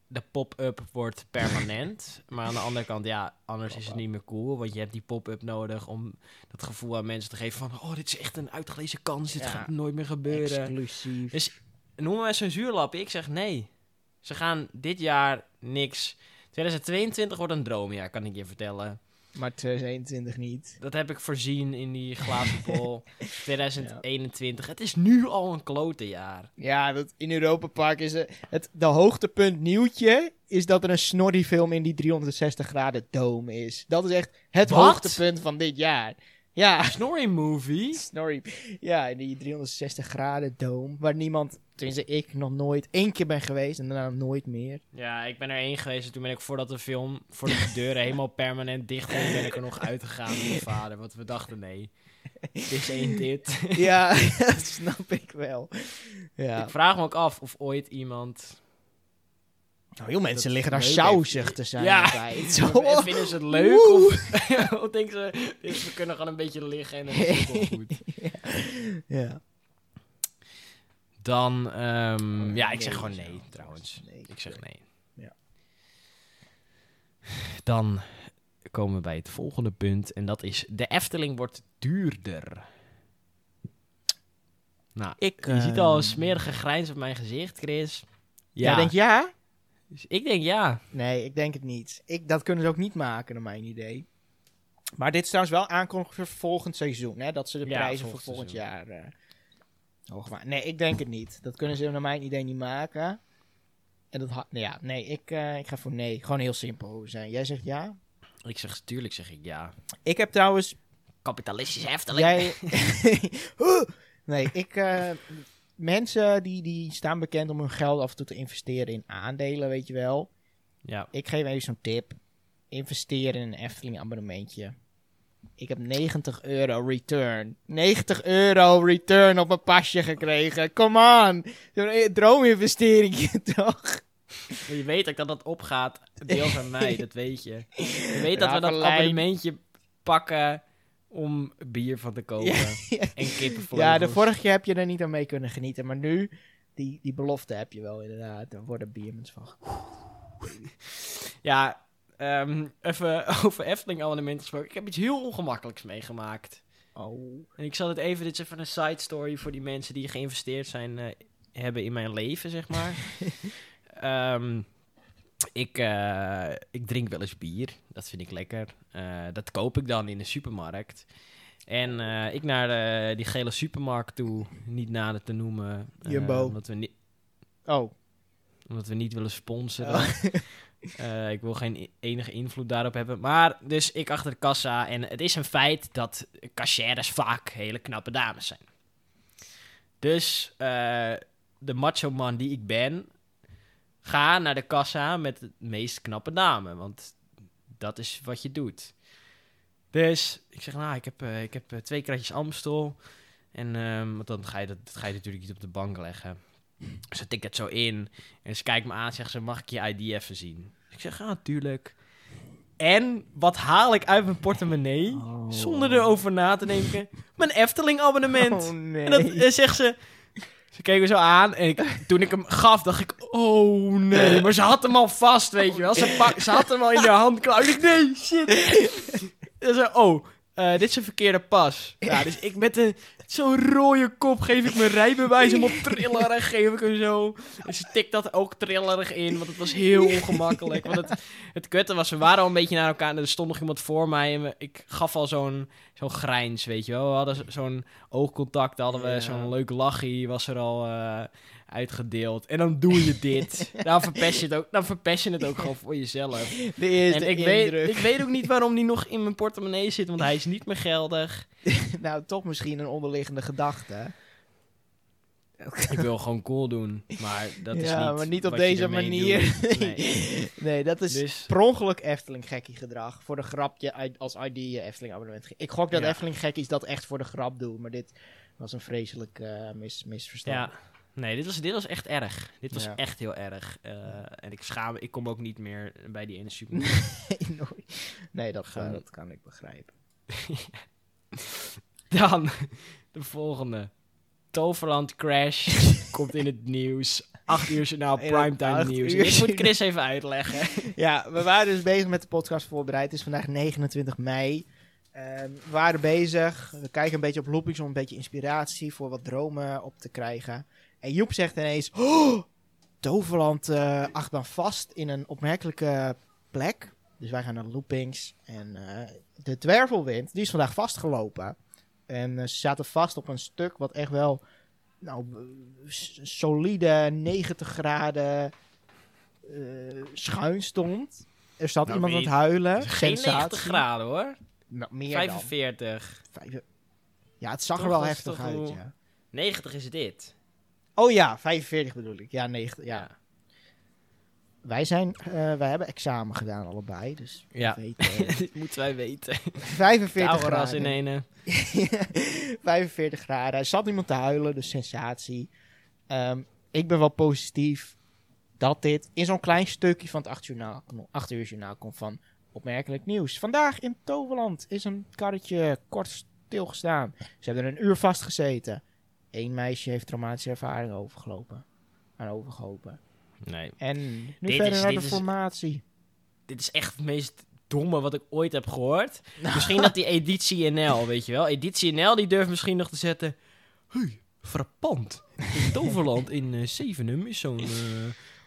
de pop-up wordt permanent. maar aan de andere kant, ja, anders is het niet meer cool. Want je hebt die pop-up nodig om dat gevoel aan mensen te geven van... Oh, dit is echt een uitgelezen kans, dit Ja. gaat nooit meer gebeuren. exclusief. Dus noemen wij censuurlap? Ik zeg nee. Ze gaan dit jaar niks... 2022 wordt een droomjaar, kan ik je vertellen. Maar 2021 niet. Dat heb ik voorzien in die glazen bol. 2021. Het is nu al een klote jaar. Ja, dat in Europa Park is het, het de hoogtepunt nieuwtje is dat er een snorri film in die 360 graden dome is. Dat is echt het Wat? hoogtepunt van dit jaar. Ja, Snorri movie? snorri. Ja, in die 360 graden dome waar niemand, tenminste ik nog nooit één keer ben geweest en daarna nooit meer. Ja, ik ben er één geweest en toen ben ik voordat de film, voordat de deuren helemaal permanent dicht gingen, ben ik er nog uitgegaan met mijn vader. Want we dachten, nee, dit is één dit. Ja, dat snap ik wel. Ja. Ik vraag me ook af of ooit iemand... Nou, heel mensen liggen daar sausig te zijn. Ja. altijd. Zo. Vinden ze het leuk? Of, of denken ze, dit- we kunnen gewoon een beetje liggen en dan is het wel goed. Ja. Dan, ehm, Oh, ja, ik zeg nee, gewoon zo. nee, trouwens. Nee, Ik zeg nee. Ja. Dan komen we bij het volgende punt. En dat is, de Efteling wordt duurder. Nou, Ik, je ziet al een ehm, smerige grijns op mijn gezicht, Chris. Ja. denk ja? Dus ik denk ja. Nee, ik denk het niet. Ik, dat kunnen ze ook niet maken, naar mijn idee. Maar dit is trouwens wel aankondigd voor volgend seizoen. Hè? Dat ze de Ja, prijzen voor volgend jaar eh hoog maken. Nee, ik denk het niet. Dat kunnen ze naar mijn idee niet maken. En dat nee, ja, nee, ik, eh, ik ga voor nee. Gewoon heel simpel zijn. Jij zegt ja? Ik zeg, tuurlijk zeg ik ja. Ik heb trouwens... Kapitalistisch Efteling. Jij... nee, ik... eh, mensen die, die staan bekend om hun geld af en toe te investeren in aandelen, weet je wel. Ja. Ik geef even zo'n tip. Investeer in een Efteling abonnementje. Ik heb 90 euro return. 90 euro return op mijn pasje gekregen. Come on. Zo'n droominvestering toch? Je weet ook dat dat opgaat, deels aan mij, dat weet je. Je weet dat we dat abonnementje pakken om bier van te kopen. En kippenvleugels. Ja, de vorige keer heb je er niet aan mee kunnen genieten. Maar nu, die, die belofte heb je wel inderdaad. Er worden biermens van. Ja, ehm, even over Efteling abonnementen gesproken. Ik heb iets heel ongemakkelijks meegemaakt. Oh. En ik zal het even, dit is even een side story voor die mensen die geïnvesteerd zijn, eh, hebben in mijn leven, zeg maar. Ehm, ik, eh, ik drink wel eens bier, dat vind ik lekker. Eh, dat koop ik dan in de supermarkt. En eh, ik naar die gele supermarkt toe, niet nader te noemen. Jumbo. omdat, we ni- Oh. omdat we niet willen sponsoren. Eh, ik wil geen enige invloed daarop hebben. Maar dus ik achter de kassa. En het is een feit dat cashiers vaak hele knappe dames zijn. Dus de macho man die ik ben, ga naar de kassa met de meest knappe dame. Want dat is wat je doet. Dus ik zeg, nou, ik heb, eh, ik heb eh, twee kratjes Amstel. En ehm, want dan ga je dat, dat ga je natuurlijk niet op de bank leggen. Dus dan tik dat zo in. En ze kijkt me aan en zegt ze, mag ik je ID even zien? Ik zeg, ja, natuurlijk. En wat haal ik uit mijn portemonnee? Zonder erover na te denken. Mijn Efteling-abonnement. Oh nee. En dat en zegt ze... Ze keek me zo aan en ik, toen ik hem gaf, dacht ik... Oh nee, maar ze had hem al vast, weet je wel. Ze, pak, ze had hem al in de handklauw. Ik dacht, nee, shit. En ze, oh, eh, dit is een verkeerde pas. Ja, dus ik met een, zo'n rode kop geef ik mijn rijbewijs hem op trillerig, geef ik hem zo. En ze tikt dat ook trillerig in, want het was heel ongemakkelijk. Want het, het kutte was, we waren al een beetje naar elkaar en er stond nog iemand voor mij. En we- ik gaf al zo'n zo'n grijns, weet je wel. We hadden zo- zo'n oogcontact, hadden we zo'n leuk lachie, was er al eh, uitgedeeld. En dan doe je dit. dan, verpest je het ook, dan verpest je het ook gewoon voor jezelf. De eerste En ik indruk. weet, ik weet ook niet waarom die nog in mijn portemonnee zit, want hij is niet meer geldig. Nou, toch misschien een onderliggende gedachte. Ik wil gewoon cool doen, maar dat is Ja, niet maar niet op deze manier. Nee. Nee, dat is Dus per ongeluk Efteling gekkie gedrag. Voor de grap je uit- als ID je Efteling abonnement. Ik gok dat Ja. Efteling gekkies dat echt voor de grap doen. Maar dit was een vreselijk eh, mis, misverstand. ja, nee, dit was, dit was echt erg. Dit was Ja. echt heel erg. Eh, en ik schaam me, ik kom ook niet meer bij die ene supermarkt. nee, nooit. nee dat, eh, dat kan ik begrijpen. Dan de volgende. Toverland Crash komt in het nieuws. 8 uur journaal, primetime nieuws. Dit moet Chris even uitleggen. Ja, we waren dus bezig met de podcast voorbereid. Het is vandaag 29 mei. Ehm, we waren bezig. We kijken een beetje op loopings om een beetje inspiratie voor wat dromen op te krijgen. En Joep zegt ineens: oh, Toverland eh achtbaan vast in een opmerkelijke plek. Dus wij gaan naar loopings. En eh, de dwervelwind, die is vandaag vastgelopen. En eh, ze zaten vast op een stuk wat echt wel nou, solide 90 graden schuin stond. Er zat Nou, iemand aan het huilen. Geen 90 Sensatie. graden hoor. Nou, meer 45. dan. Vijf- Ja, het zag Toch er wel heftig uit, ja. 90 is dit. Oh ja, 45 bedoel ik. Ja, 90. Ja. Wij, zijn, eh, wij hebben examen gedaan allebei, dus Ja. weten. eh, Dit moeten wij weten. 45 Tauras in graden. ene. 45 graden. Er zat iemand te huilen, dus sensatie. Ehm, ik ben wel positief dat dit in zo'n klein stukje van het 8 journaal, 8 uur journaal komt van opmerkelijk nieuws. Vandaag in Toverland is een karretje kort stilgestaan. Ze hebben er een uur vastgezeten. Eén meisje heeft traumatische ervaring overgelopen. Aan overgehopen. Nee. En nu Dit verder is- naar de is- formatie. Dit is echt het meest domme wat ik ooit heb gehoord. Misschien dat die editie NL, weet je wel. Editie NL die durft misschien nog te zetten. Hey, frappant. In Toverland in eh Zevenum is zo'n eh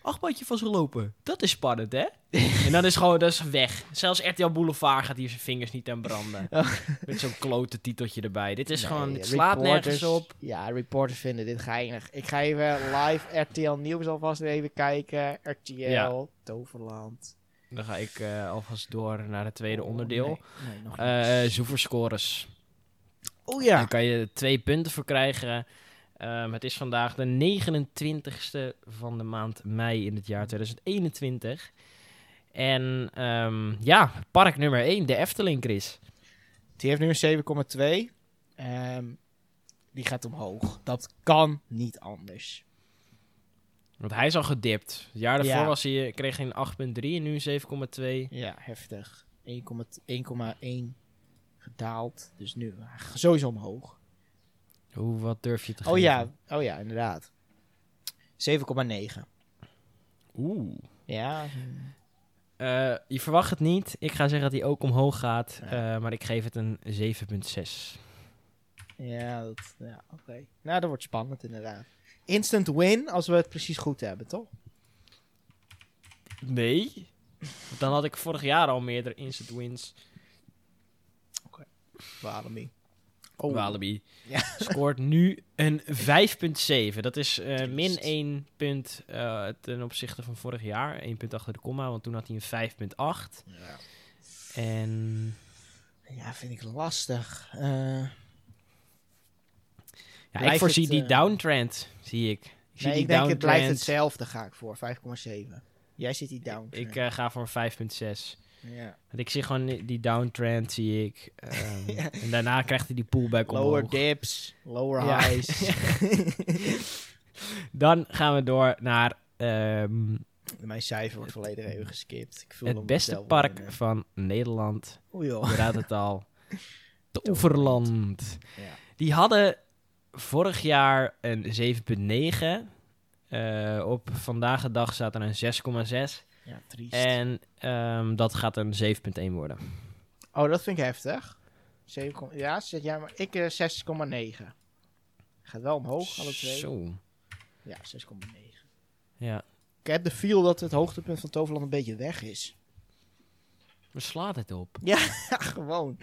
achtbaantje vastgelopen. Dat is spannend, hè? en dan is gewoon, dat is weg. Zelfs RTL Boulevard gaat hier zijn vingers niet aan branden. Met zo'n klote titeltje erbij. Dit is Nee, gewoon, het slaat reporters- nergens op. Ja, reporters vinden dit geinig. Ik ga even live RTL Nieuws alvast even kijken. RTL, Ja. Toverland. Dan ga ik eh, alvast door naar het tweede Oh, onderdeel. Nee, Eh zoeverscores. oh ja. Daar kan je twee punten voor krijgen. Ehm, het is vandaag de 29ste van de maand mei in het jaar 2021. En ehm, ja, park nummer 1, de Efteling, Chris. Die heeft nu een 7,2. Ehm, die gaat omhoog. Dat kan niet anders. Want hij is al gedipt. Het jaar daarvoor Ja. was hij, kreeg hij een 8,3 en nu een 7,2. Ja, heftig. 1,1 gedaald. Dus nu sowieso omhoog. Hoe, wat durf je te Oh geven? ja, oh ja, inderdaad. 7,9. Oeh. Ja, Eh, je verwacht het niet. Ik ga zeggen dat hij ook omhoog gaat. Ja. eh, maar ik geef het een 7,6. ja, dat, ja oké. Nou, dat wordt spannend inderdaad. Instant win als we het precies goed hebben, toch? Nee. Dan had ik vorig jaar al meerdere instant wins. Walibi. Oh, Walibi Ja. scoort nu een 5,7. Dat is eh, min 1 punt eh, ten opzichte van vorig jaar. 1 punt achter de komma, want toen had hij een 5,8. Ja. En ja, vind ik lastig. Eh, ja, ik voorzie het, die downtrend, zie ik. Ik zie nee, ik denk het blijft downtrend. hetzelfde, ga ik voor. 5,7. Jij zit die down. Ik ga voor een 5,6. Ja. Want ik zie gewoon die- downtrend, zie ik. Ehm, Ja. En daarna krijgt hij die pullback Lower omhoog. dips, lower Ja. highs. Dan gaan we door naar ehm, Mijn cijfer wordt volledig even geskipt. Ik vul het beste park in. van Nederland. Oei joh. Je raadt het al. De Oeverland. Ja. Die hadden vorig jaar een 7,9. Eh, op vandaag de dag staat er een 6,6. Ja, triest. En ehm, dat gaat een 7,1 worden. Oh, dat vind ik heftig. 7, kom- ja, zet jij maar. Ik eh, 6,9. Gaat wel omhoog, alle twee. Zo. Ja, 6,9. Ja. Ik heb de feel dat het hoogtepunt van Toverland een beetje weg is. Waar slaat het op? Ja, gewoon.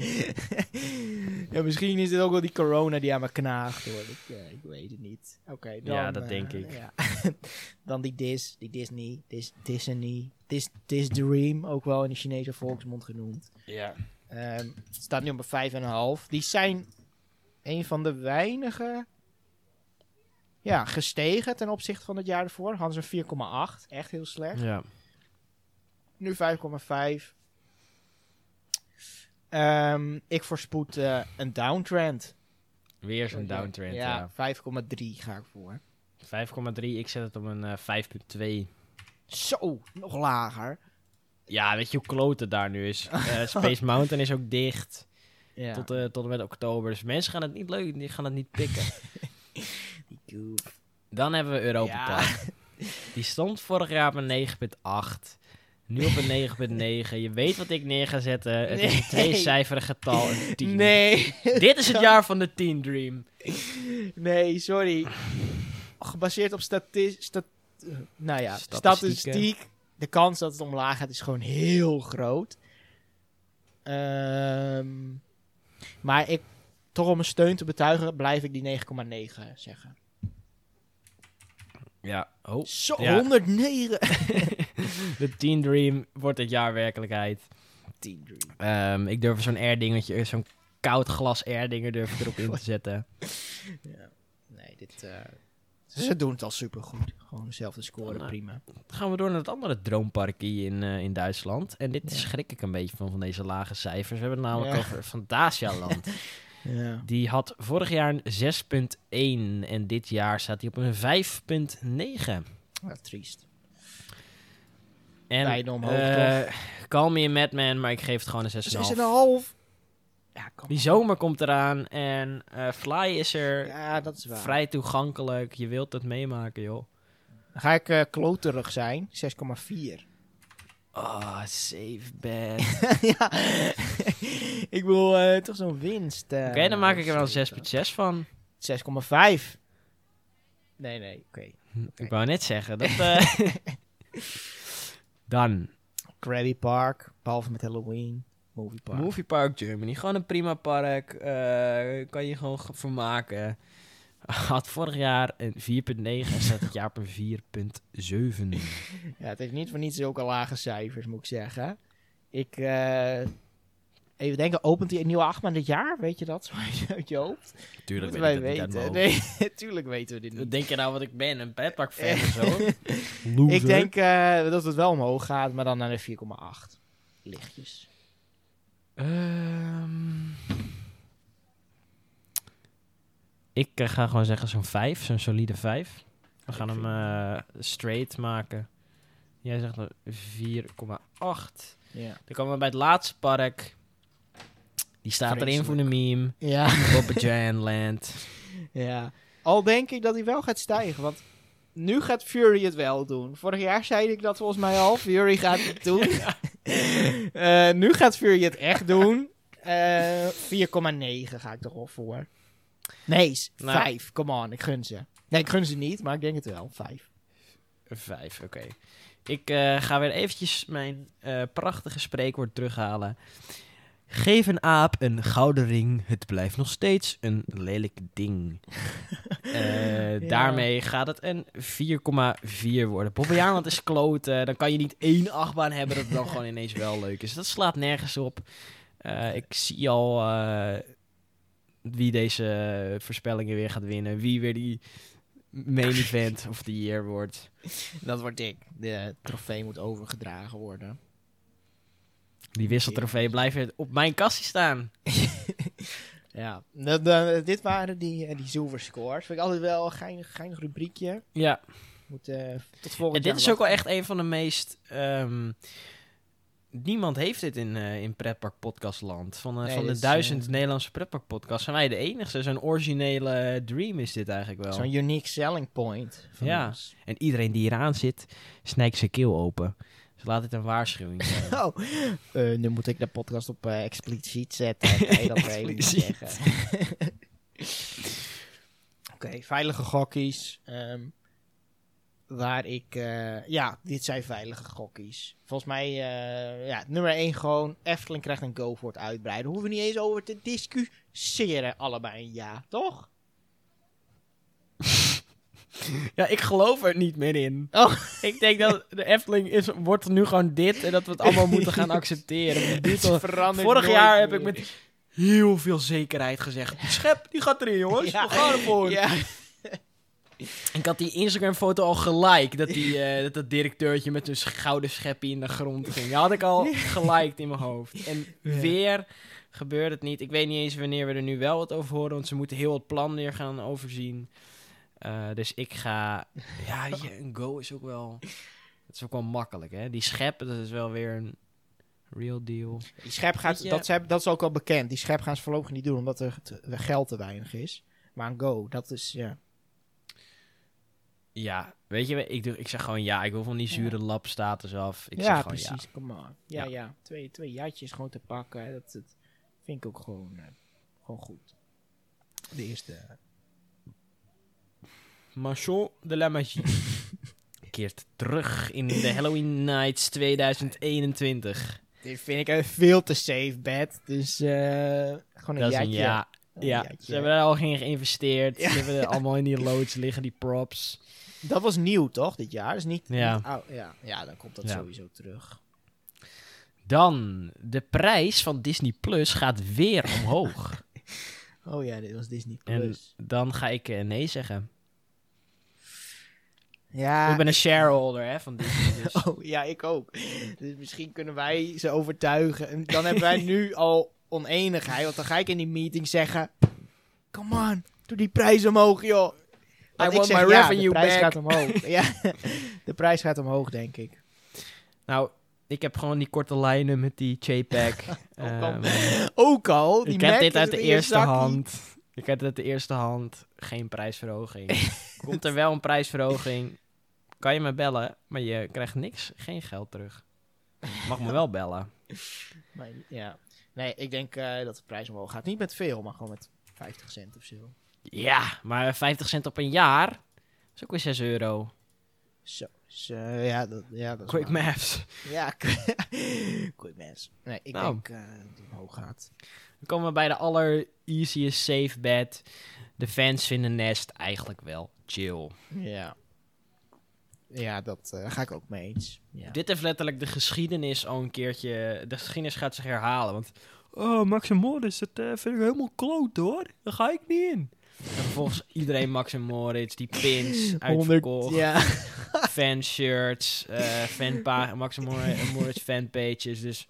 ja, misschien is het ook wel die corona die aan me knaagt hoor. Ik, eh, ik weet het niet. Oké, dan... Ja, dat eh, denk ik. ja. dan die Dis, die Disney, Dis, Disney, Dis, Dis Dream, ook wel in de Chinese volksmond genoemd. Ja. Ehm, het staat nu op een 5,5. Die zijn een van de weinige ja, gestegen ten opzichte van het jaar ervoor. Hadden ze een 4,8. Echt heel slecht. Ja. Nu 5,5. Ehm, ik voorspoed eh, een downtrend. Weer zo'n downtrend, ja. Ja, 5,3 ga ik voor. 5,3. Ik zet het op een eh 5,2. Zo, nog lager. Ja, weet je hoe klote daar nu is? Eh, Space Mountain is ook dicht. Ja, Tot, eh, tot en met oktober. Dus mensen gaan het niet leuk, die gaan het niet pikken. die. Dan hebben we Europa Ja. Die stond vorig jaar op een 9,8. Nu op een 9,9. Je weet wat ik neer ga zetten. Het is een tweecijferig getal. Een 10. Nee, Dit is het jaar van de Teen Dream. nee, sorry. Gebaseerd op stati stat eh, nou ja, statistiek. De kans dat het omlaag gaat is gewoon heel groot. Ehm, maar ik, toch om mijn steun te betuigen, blijf ik die 9,9 zeggen. Ja. Oh. Zo, Ja. 109. De Teen Dream wordt dit jaar werkelijkheid. Teen Dream. Ehm, ik durf zo'n air dingetje, zo'n koud glas air dinger durf ik erop in te zetten. Ja. Nee, dit... eh, ze doen het al supergoed. Gewoon dezelfde score, Nou, prima. Dan gaan we door naar het andere droompark hier in, eh, in Duitsland. En dit Ja. schrik ik een beetje van, van deze lage cijfers. We hebben het namelijk Ja. over Fantasialand. Ja. Die had vorig jaar een 6.1 en dit jaar staat hij op een 5.9. Ja, triest. En Beide omhoog, eh, Call me madman, maar ik geef het gewoon een 6,5. 6,5. Ja, Die zomer komt eraan en eh, Fly is er Ja, dat is waar. vrij toegankelijk. Je wilt het meemaken, joh. Dan ga ik eh kloterig zijn. 6,4. Oh, safe bed. ja. ik wil eh, toch zo'n winst. eh, Oké, dan maak ik er wel zeker. een 6.6 van. 6,5. Nee, nee, oké. Ik wou net zeggen, dat... eh, Dan, Krabby Park, behalve met Halloween. Movie Park. Movie Park Germany. Gewoon een prima park. kan je gewoon ge- vermaken. Had vorig jaar een 4.9 en staat het jaar op een 4.7. Ja, het heeft niet voor niets zulke lage cijfers, moet ik zeggen. Ik, eh, even denken, opent hij een nieuwe achtbaan dit jaar? Weet je dat? Zo uit je hoofd? Tuurlijk Moeten weet wij weten. Nee, tuurlijk weten we dit Wat niet. denk je nou wat ik ben? Een petpark fan of zo? Ik denk eh, dat het wel omhoog gaat, maar dan naar de 4,8. Lichtjes. Ehm, ik eh, ga gewoon zeggen zo'n 5, zo'n solide 5. We gaan hem eh, straight maken. Jij zegt dat 4,8. Ja. Dan komen we bij het laatste park. Die staat erin voor de meme. Ja. Jan Land. ja. Al denk ik dat hij wel gaat stijgen, want nu gaat Fury het wel doen. Vorig jaar zei ik dat volgens mij al. Fury gaat het doen. Eh, nu gaat Fury het echt doen. Eh 4,9 ga ik toch al voor. Nee, Nou. 5. Come on, ik gun ze. Nee, ik gun ze niet, maar ik denk het wel. 5. Vijf, oké. Ik eh, ga weer eventjes mijn eh, prachtige spreekwoord terughalen. Geef een aap een gouden ring, het blijft nog steeds een lelijk ding. Eh, Daarmee gaat het een 4,4 worden. Bobbejaanland is kloten, dan kan je niet één achtbaan hebben dat het dan gewoon ineens wel leuk is. Dat slaat nergens op. Ik zie al wie deze voorspellingen weer gaat winnen. Wie weer die main event of the year wordt. Dat wordt dik. De trofee moet overgedragen worden. Die wisseltrofee blijft op mijn kastie staan. Ja, de, de- dit waren die, eh, die zilver scores. Vind ik altijd wel een geinig, geinig rubriekje. Ja, Moet eh, tot en volgend dit jaar is ook wel echt een van de meest... ehm, niemand heeft dit in, eh in pretpark podcastland. Van, eh, Nee, van de duizend eh, Nederlandse pretpark podcasts zijn wij de enige. Zo'n originele dream is dit eigenlijk wel. Zo'n unique selling point van Ja. ons. En iedereen die eraan zit, snijdt zijn keel open. Dus laat dit een waarschuwing zijn. Oh, nu moet ik de podcast op expliciet zetten. Nee, dat Expliciet. zeggen. Oké, veilige gokkies. ehm, waar ik... eh, ja, dit zijn veilige gokkies. Volgens mij, eh, ja, nummer 1 gewoon... Efteling krijgt een go voor het uitbreiden. Hoeven we niet eens over te discussiëren. Allebei een ja, toch? ja, ik geloof er niet meer in. Oh. Ik denk dat de Efteling is, wordt nu gewoon dit en dat we het allemaal moeten gaan accepteren. Verandert Vorig jaar heb meer. ik met heel veel zekerheid gezegd. Die schep, die gaat erin, jongens. Ja. We gaan ervoor. Ja. Ik had die Instagram-foto al gelijk. Dat, die, eh, dat dat directeurtje met zijn sch- gouden scheppie in de grond ging. Die had ik al geliked in mijn hoofd. En Ja. weer gebeurt het niet. Ik weet niet eens wanneer we er nu wel wat over horen. Want ze moeten heel het plan weer gaan overzien. Eh, dus ik ga... Ja, een go is ook wel... Dat is ook wel makkelijk, hè. Die schep, dat is wel weer een real deal. Die schep gaat, dat, zijn- dat is ook wel bekend. Die schep gaan ze voorlopig niet doen, omdat er er geld te weinig is. Maar een go, dat is, ja. Ja, weet je, ik, ik zeg gewoon ja. Ik wil van die zure lap status af. Ik ja, zeg gewoon precies, come on. Ja, Ja. ja. Twee, twee jatjes gewoon te pakken, dat, dat vind ik ook gewoon, eh, gewoon goed. De eerste. ja. Manchon de la Magie. Keert terug in de Halloween Nights 2021. Dit vind ik een veel te safe bet, dus eh, gewoon een Dat ja. Ja, ze hebben er al in geïnvesteerd. Ja. Ze hebben er allemaal in die loods liggen, die props. Dat was nieuw, toch, dit jaar? Dus niet, Ja. niet. Ja. ja, dan komt dat Ja. sowieso terug. Dan, de prijs van Disney Plus gaat weer omhoog. Oh ja, dit was Disney en Plus. dan ga ik eh, nee zeggen. Ja, ik ben een shareholder hè, van Disney. Dus. Oh, ja, ik ook. Dus misschien kunnen wij ze overtuigen. En dan hebben wij nu al oneenigheid. Want dan ga ik in die meeting zeggen... Come on, doe die prijs omhoog, joh. Want I want ik zeg, my ja, revenue de prijs back. gaat omhoog. ja, de prijs gaat omhoog, denk ik. Nou, ik heb gewoon die korte lijnen met die JPEG. Oh, kom. Ehm, Ook al, die ik heb dit uit de je eerste zakkie. hand. Ik heb dit uit de eerste hand. Geen prijsverhoging. Komt er wel een prijsverhoging, kan je me bellen, maar je krijgt niks, geen geld terug. Mag me wel bellen. Maar, ja. Nee, ik denk eh, dat de prijs omhoog gaat. Niet met veel, maar gewoon met 50 cent of zo. Ja, maar 50 cent op een jaar is ook weer 6 euro. Zo. Dus, ja, dat, ja, dat is Quick maths. Ja, quick maths. Nee, ik Nou. denk eh, dat die omhoog gaat. Dan komen we bij de aller easiest safe bet. De fans vinden Nest eigenlijk wel chill. Ja. Ja, dat eh, ga ik ook mee eens. Ja. Dit heeft letterlijk de geschiedenis al een keertje... De geschiedenis gaat zich herhalen, want... Oh, Max en Moritz, dat eh, vind ik helemaal kloot hoor. Daar ga ik niet in. En vervolgens iedereen Max en Moritz, die pins, uitverkocht, Ja. fanshirts, eh fanpa Max en Mor- en Moritz fanpages. Dus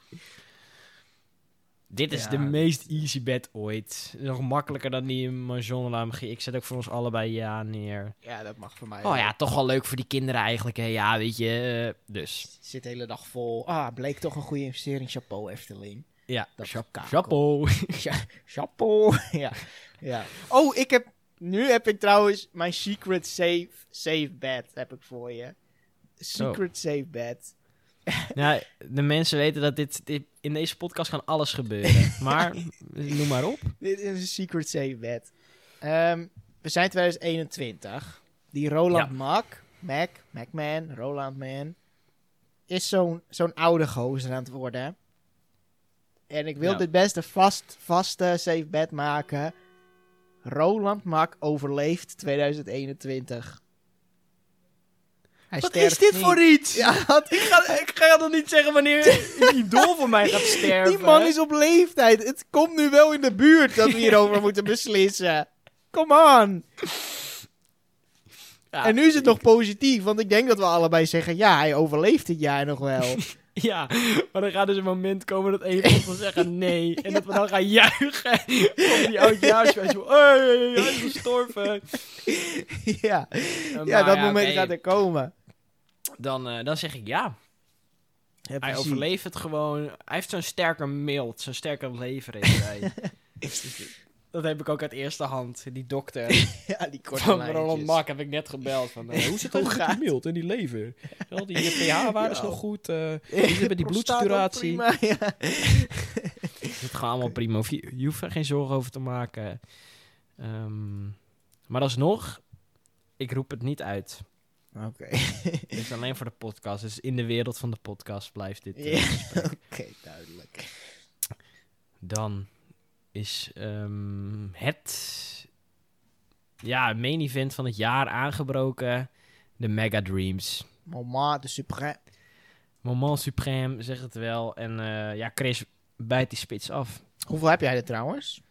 Dit is Ja, de meest easy bet ooit. Nog makkelijker dan die Mahjong. Ik zet ook voor ons allebei ja neer. Ja, dat mag voor mij. Oh ja, toch wel leuk voor die kinderen eigenlijk. Hè? Ja, weet je. eh, dus. Zit de hele dag vol. Ah, bleek toch een goede investering. Chapeau, Efteling. Ja, Dat is chapeau. Chapeau. ja, ja. Oh, ik heb... Nu heb ik trouwens mijn secret safe, safe bet heb ik voor je. Secret safe bet. nou, de mensen weten dat dit, dit... In deze podcast kan alles gebeuren. Maar, noem maar op. Dit is een secret safe bet. Ehm, we zijn 2021. Die Roland Ja. Mac, Mac, Macman, Roland Man, is zo'n zo'n oude gozer aan het worden. En ik wil Ja. dit best een vast, vaste safe bet maken. Roland Mac overleeft 2021. Hij Wat is dit niet. voor iets? Ja, Ik, ga, ik ga nog niet zeggen wanneer een idool van mij gaat sterven. die man is op leeftijd. Het komt nu wel in de buurt dat we hierover moeten beslissen. Come on. Ja. En nu is het nog positief, want ik denk dat we allebei zeggen: ja, hij overleeft dit jaar nog wel. Ja, maar er gaat dus een moment komen dat een van zeggen nee. En dat we dan gaan juichen op die oudjaarsfeest. Hé, hij is gestorven. ja, Eh, ja dat moment gaat er komen. Dan, eh, dan zeg ik ja. Ja, Hij overleeft het gewoon. Hij heeft zo'n sterke mild, zo'n sterke lever heeft hij. Dat heb ik ook uit eerste hand. Die dokter Ja, die korte van lijntjes. Roland Mak heb ik net gebeld. Van, eh, hoe zit het met die mild en die lever? Wel, die pH-waarde is Ja. nog goed. eh zit het met die bloedsaturatie? prima, ja. Het gaat allemaal prima. Hoef je, je hoeft er geen zorgen over te maken. Ehm, maar alsnog, ik roep het niet uit. Oké. Het is alleen voor de podcast. Dus in de wereld van de podcast blijft dit. eh, Ja, Oké, duidelijk. Dan is ehm, het ja, main event van het jaar aangebroken. De Mega Dreams. Moment de suprême. Moment suprême, zeg het wel. En eh, ja, Chris bijt die spits af. Hoeveel heb jij er trouwens?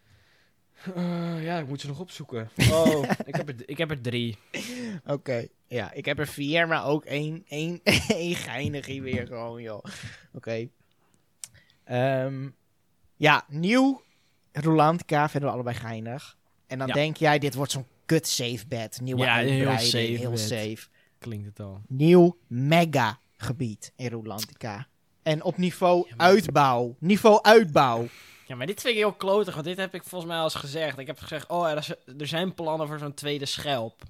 Eh, ja, ik moet ze nog opzoeken. Oh, ik, heb er, ik heb er drie. Oké. Ja, ik heb er vier, maar ook één, één, één geinigje weer gewoon, joh. Oké. Ehm, ja, nieuw Rolantica vinden we allebei geinig. En dan Ja. denk jij, dit wordt zo'n kut safe bed. Nieuwe Ja, heel uitbreiding, safe heel bed. safe. Klinkt het al. Nieuw mega gebied in Rolantica. En op niveau Ja, maar- uitbouw. Niveau uitbouw. Ja, maar dit vind ik heel klotig, want dit heb ik volgens mij al eens gezegd. Ik heb gezegd, oh, er, er zijn plannen voor zo'n tweede schelp.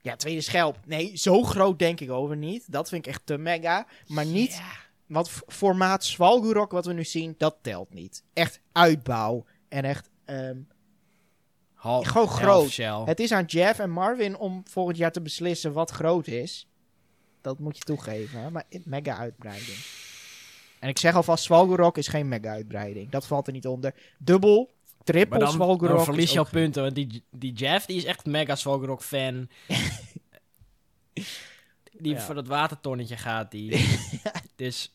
Ja, tweede schelp. Nee, zo groot denk ik over niet. Dat vind ik echt te mega. Maar niet. Wat f- formaat Svalgurok wat we nu zien, dat telt niet. Echt uitbouw. En echt, ehm, Half, Gewoon groot. shell. het is aan Jeff en Marvin om volgend jaar te beslissen wat groot is. Dat moet je toegeven, hè? maar i- mega uitbreiding. En ik zeg alvast, Svalgurok is geen mega uitbreiding. Dat valt er niet onder. Dubbel, Maar triple dan, Svalgurok dan verlies is je al punten, want die, die Jeff, die is echt mega Svalgrok fan. die Ja. voor dat watertonnetje gaat, die. dus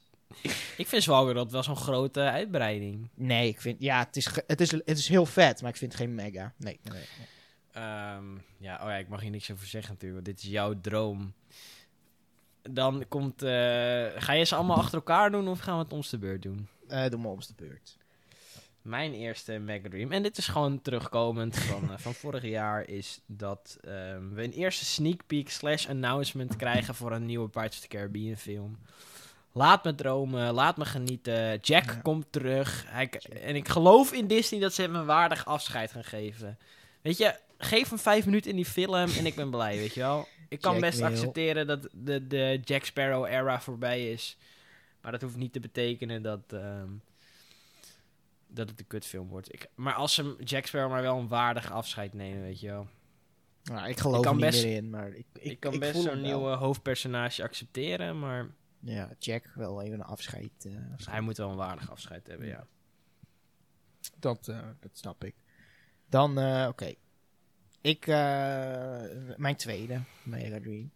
ik vind Svalgrok wel zo'n grote uitbreiding. Nee, ik vind, ja, het is, het, is, het is heel vet, maar ik vind het geen mega. Nee, nee, nee. Ehm, ja, oh ja, ik mag hier niks over zeggen natuurlijk, want dit is jouw droom. Dan komt, eh, ga je ze allemaal achter elkaar doen of gaan we het om de beurt doen? Eh, doe maar op de beurt. Mijn eerste Mega Dream, en dit is gewoon terugkomend van, eh, van vorig jaar, is dat ehm, we een eerste sneak peek slash announcement krijgen voor een nieuwe Pirates of the Caribbean film. Laat me dromen, laat me genieten. Jack Ja. komt terug. Hij, en ik geloof in Disney dat ze hem een waardig afscheid gaan geven. Weet je, geef hem vijf minuten in die film en ik ben blij, weet je wel. Ik kan Jack best accepteren dat de, de Jack Sparrow era voorbij is. Maar dat hoeft niet te betekenen dat, ehm, dat het een kutfilm wordt. Ik, maar als ze Jack Sparrow maar wel een waardig afscheid nemen, weet je wel. Nou, ik geloof Ik kan er niet best- meer in, maar ik, ik, Ik, kan ik best zo'n nieuwe hoofdpersonage accepteren, maar Ja, Jack wel even een afscheid. eh, afscheid. hij moet wel een waardig afscheid hebben, ja. Dat, eh, dat snap ik. Dan, eh, oké. Ik, eh, mijn tweede, Mega Dream.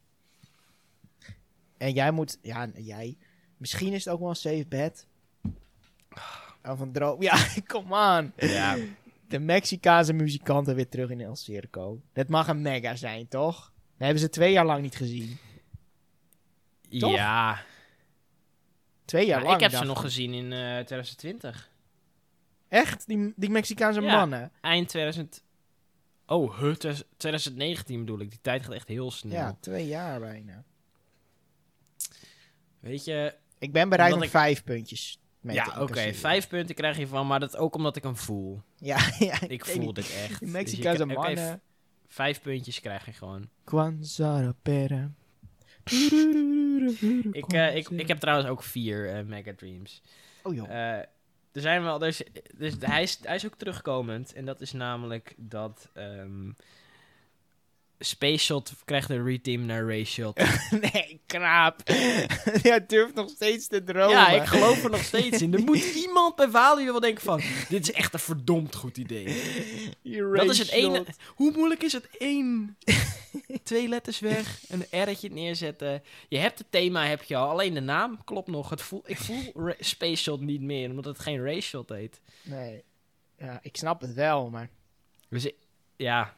En jij moet, ja, jij. Misschien is het ook wel een safe bet. Of een droom. Ja, kom aan. Ja, De Mexicaanse muzikanten weer terug in El Circo. Dat mag een mega zijn, toch? Dat hebben ze twee jaar lang niet gezien. Toch? ja. Twee jaar Maar lang. ik heb ze nog gezien in eh 2020. Echt? Die, die Mexicaanse Ja. mannen? Eind 2000... Oh, huh, 2019 bedoel ik. Die tijd gaat echt heel snel. Ja, twee jaar bijna. Weet je... Ik ben bereid om ik- vijf puntjes mee Ja, oké. Vijf punten krijg je van, maar dat ook omdat ik hem voel. Ja, ja. Ik voel dit echt. Die Dus Mexicaanse mannen. Vijf puntjes krijg je gewoon. Kwanzaa pera. Ik, eh, ik, ik heb trouwens ook vier eh, Mega Dreams. Oh joh. Eh, er zijn wel, dus, dus hij, is, hij is ook terugkomend. En dat is namelijk dat ehm Space Shot krijgt een reteam naar Ray Shot. nee, kraap. Jij durft nog steeds te dromen. ja, ik geloof er nog steeds in. Er moet iemand bij Value wel denken van, dit is echt een verdomd goed idee. Dat is het ene. Hoe moeilijk is het? Eén, twee letters weg, een R'tje neerzetten. Je hebt het thema, heb je al. Alleen de naam klopt nog. Het voel, ik voel Ra- Space Shot niet meer, omdat het geen Ray Shot heet. Nee. Ja, ik snap het wel, maar... Dus ja,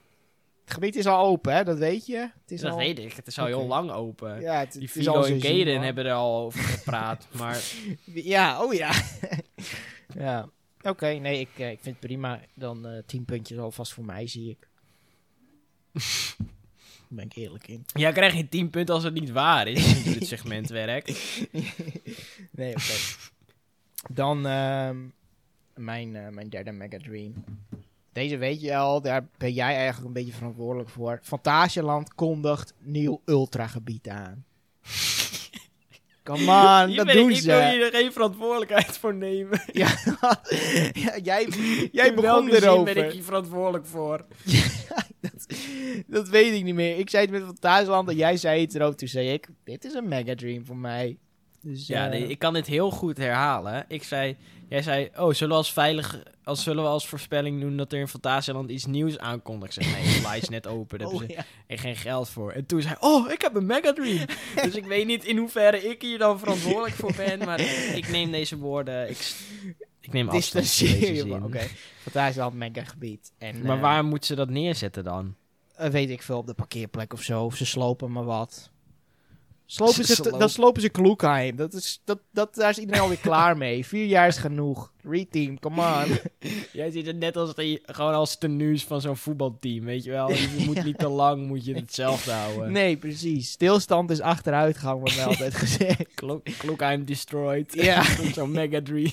Het gebied is al open, hè? Dat weet je. Het is dat al... weet ik. Het is al heel lang open. Ja, het, Die een en lang. hebben er al over gepraat. maar Ja, oh ja. ja. Oké, nee, ik, eh, ik vind het prima. Dan eh tien puntjes alvast voor mij, zie ik. Daar ben ik eerlijk in. jij krijgt geen 10 punten als het niet waar is. hoe dit segment werkt. Nee, oké. Dan ehm, mijn, eh, mijn derde Mega Dream. Deze weet je al, daar ben jij eigenlijk een beetje verantwoordelijk voor. Fantasialand kondigt nieuw ultragebied aan. Come on, dat ben ik- doen ik wil ze. hier geen verantwoordelijkheid voor nemen. Ja, ja, jij, jij In begon erover. ben ik hier verantwoordelijk voor? dat, dat weet ik niet meer. Ik zei het met Fantasieland en jij zei het erover. Toen zei ik, dit is een mega dream voor mij. Dus, Ja, eh, nee, ik kan dit heel goed herhalen. Ik zei, jij zei, oh, zullen we als veilig, als zullen we als voorspelling doen dat er in Fantasieland iets nieuws aankondigt? Ik zei, nee, is net open, daar oh, hebben ze ja. echt geen geld voor. En toen zei oh, ik heb een Mega Dream. dus ik weet niet in hoeverre ik hier dan verantwoordelijk voor ben, maar ik neem deze woorden, ik, ik neem afstand. Oké, Fantasieland mega gebied. En, Maar eh, waar moeten ze dat neerzetten dan? eh, weet ik veel, op de parkeerplek of zo. Of ze slopen maar wat. Slopen Ze dan slopen ze Kloekheim. Dat is, dat, dat, daar is iedereen alweer klaar mee. Vier jaar is genoeg. Reteam, come on. Jij ziet het net als die, gewoon als tenues van zo'n voetbalteam, weet je wel. Je moet niet te lang, moet je hetzelfde houden. Nee, precies. Stilstand is achteruitgang, wordt mij altijd gezegd. Klok, Klokheim destroyed. Ja. Zo'n mega dream.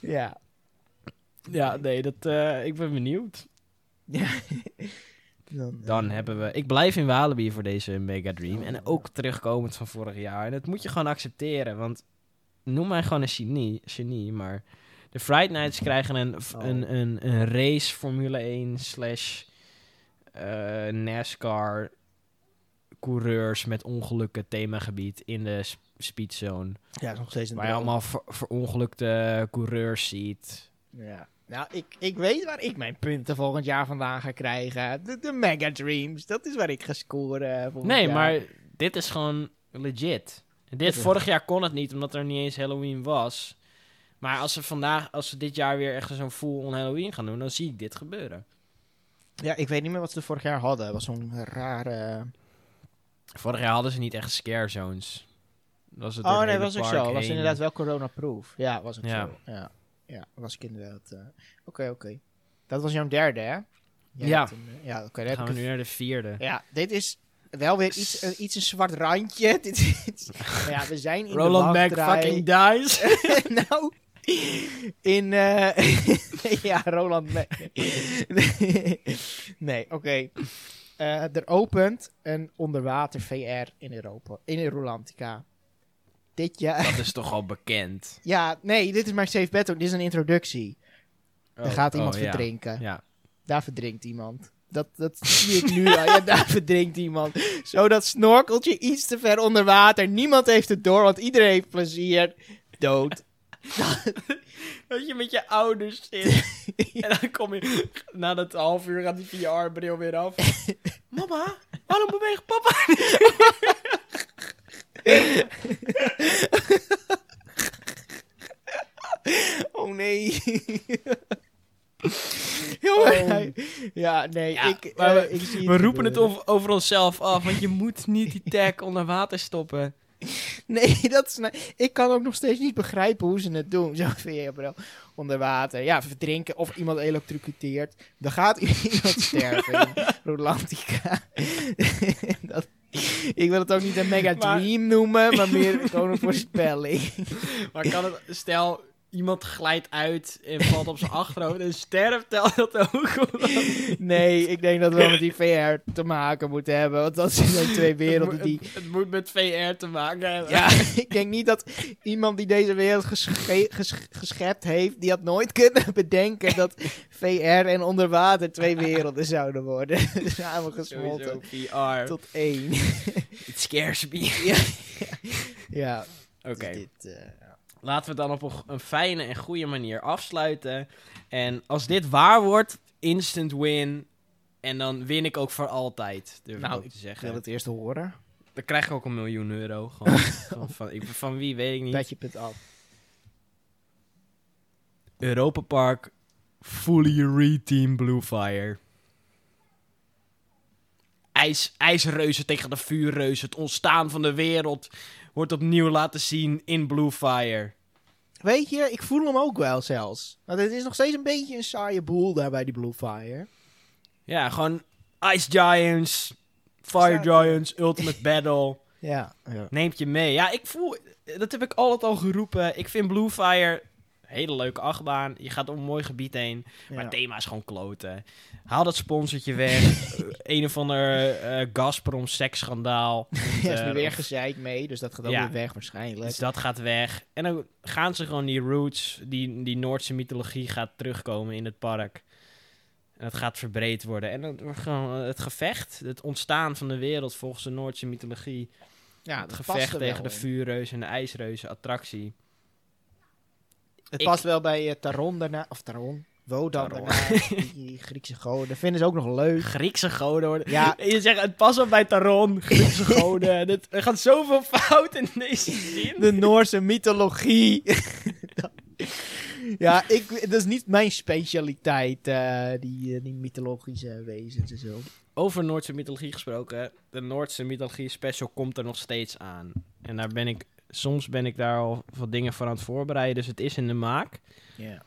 ja. Ja, nee, dat, eh, ik ben benieuwd. ja. Dan, eh, Dan hebben we... Ik blijf in Walibi voor deze mega dream. En ook terugkomend van vorig jaar. En dat moet je gewoon accepteren. Want noem mij gewoon een genie, genie maar... De Fright Nights krijgen een, Oh. een, een, een race Formule 1 slash eh, NASCAR coureurs met ongelukken themagebied in de sp- speedzone. Ja, is nog steeds een Waar je allemaal ver- verongelukte coureurs ziet. Ja. Nou, ik, ik weet waar ik mijn punten volgend jaar vandaan ga krijgen. De, de Mega Dreams. Dat is waar ik ga scoren volgend Nee, jaar. maar dit is gewoon legit. Dit, vorig jaar kon het niet, omdat er niet eens Halloween was. Maar als ze vandaag, als ze dit jaar weer echt zo'n full-on Halloween gaan doen, dan zie ik dit gebeuren. Ja, ik weet niet meer wat ze vorig jaar hadden. Het was zo'n rare... Vorig jaar hadden ze niet echt scare zones. Dat was het Oh nee, was ook zo. Het was inderdaad wel corona-proof. Ja, was ook Ja. zo. Ja, ja was ik inderdaad... eh, Oké, oké. Dat was jouw derde, hè? Jij Ja. een, eh, ja, oké. Dan gaan we nu naar de vierde. Ja, dit is wel weer iets, een, iets een zwart randje. dit ja, we zijn in Roland de Mac fucking dies. nou, in... eh, ja, Roland Mac. nee, oké. Er opent een onderwater VR in Europa. In Rolantica. Dit jaar... Dat is toch al bekend. Ja, nee, dit is mijn safe bet. ook. Dit is een introductie. Er gaat iemand oh, ja. verdrinken. Ja. Daar verdrinkt iemand. Dat, dat zie ik nu al. Ja, daar verdrinkt iemand. Zo dat snorkeltje iets te ver onder water. Niemand heeft het door, want iedereen heeft plezier. Dood. Dat je met je ouders zit. en dan kom je... Na dat half uur gaat die VR-bril weer af. Mama, waarom beweegt papa Oh nee. Jongen. Oh. hij- Ja, nee. Ja, ik, maar eh, we- ik zie We roepen het over, over onszelf af, want je moet niet die tag onder water stoppen. Nee, dat is... nou- Ik kan ook nog steeds niet begrijpen hoe ze het doen. Zo VR onder water. Ja, verdrinken of iemand elektrocuteert. Dan gaat iemand sterven in Rolantica. dat, ik wil het ook niet een mega Maar- dream noemen, maar meer gewoon een voorspelling. Maar kan het, stel, iemand glijdt uit en valt op zijn achterhoofd en sterft, telt dat ook? Nee, ik denk dat we wel met die VR te maken moeten hebben. Want dat zijn twee werelden die... Het, het moet met VR te maken hebben. Ja, ik denk niet dat iemand die deze wereld gesche- ges- geschept heeft, die had nooit kunnen bedenken dat VR en onder water twee werelden zouden worden. Samen gesmolten Sowieso VR. tot één. It scares me. ja, Oké. dus dit, eh, Laten we het dan op een, fijne en goede manier afsluiten. En als dit waar wordt, instant win. En dan win ik ook voor altijd, durf Nou, ik ook te ik zeggen. wil het eerst horen. Dan krijg ik ook een miljoen euro. Gewoon. van, van, ik, van wie, weet ik niet. Petje punt af. Europa Park, fully re-team Bluefire. IJs, ijsreuzen tegen de vuurreuzen. Het ontstaan van de wereld wordt opnieuw laten zien in Bluefire. Weet je, ik voel hem ook wel zelfs. Want het is nog steeds een beetje een saaie boel daar bij die Blue Fire. Ja, gewoon Ice Giants, Fire Giants, Ultimate Battle. Ja, ja. Neemt je mee. Ja, ik voel... Dat heb ik altijd al geroepen. Ik vind Bluefire een hele leuke achtbaan. Je gaat om een mooi gebied heen. Maar het thema is gewoon kloten. Haal dat sponsortje weg. Een of ander eh, Gazprom seksschandaal. Ja, is nu Eh, weer gezeik mee, dus dat gaat ook weer weg waarschijnlijk. Dus dat gaat weg. En dan gaan ze gewoon die roots, die, die Noordse mythologie gaat terugkomen in het park. En het gaat verbreed worden. En dan wordt gewoon eh, het gevecht, het ontstaan van de wereld volgens de Noordse mythologie. ja, het gevecht er tegen de vuurreuzen en de ijsreuzen, attractie. Het Ik- past wel bij eh, Taron daarna, of Taron, Wodan daarna, die, die Griekse goden. Vinden ze ook nog leuk. Griekse goden worden. Ja. Je zegt, het past op bij Taron, Griekse goden. Dit, er gaat zoveel fout in deze zin. De Noorse mythologie. ja, ik, dat is niet mijn specialiteit, eh, die, eh, die mythologische wezens en zo. Over Noordse mythologie gesproken, de Noordse mythologie special komt er nog steeds aan. En daar ben ik, soms ben ik daar al wat dingen voor aan het voorbereiden, dus het is in de maak. Ja.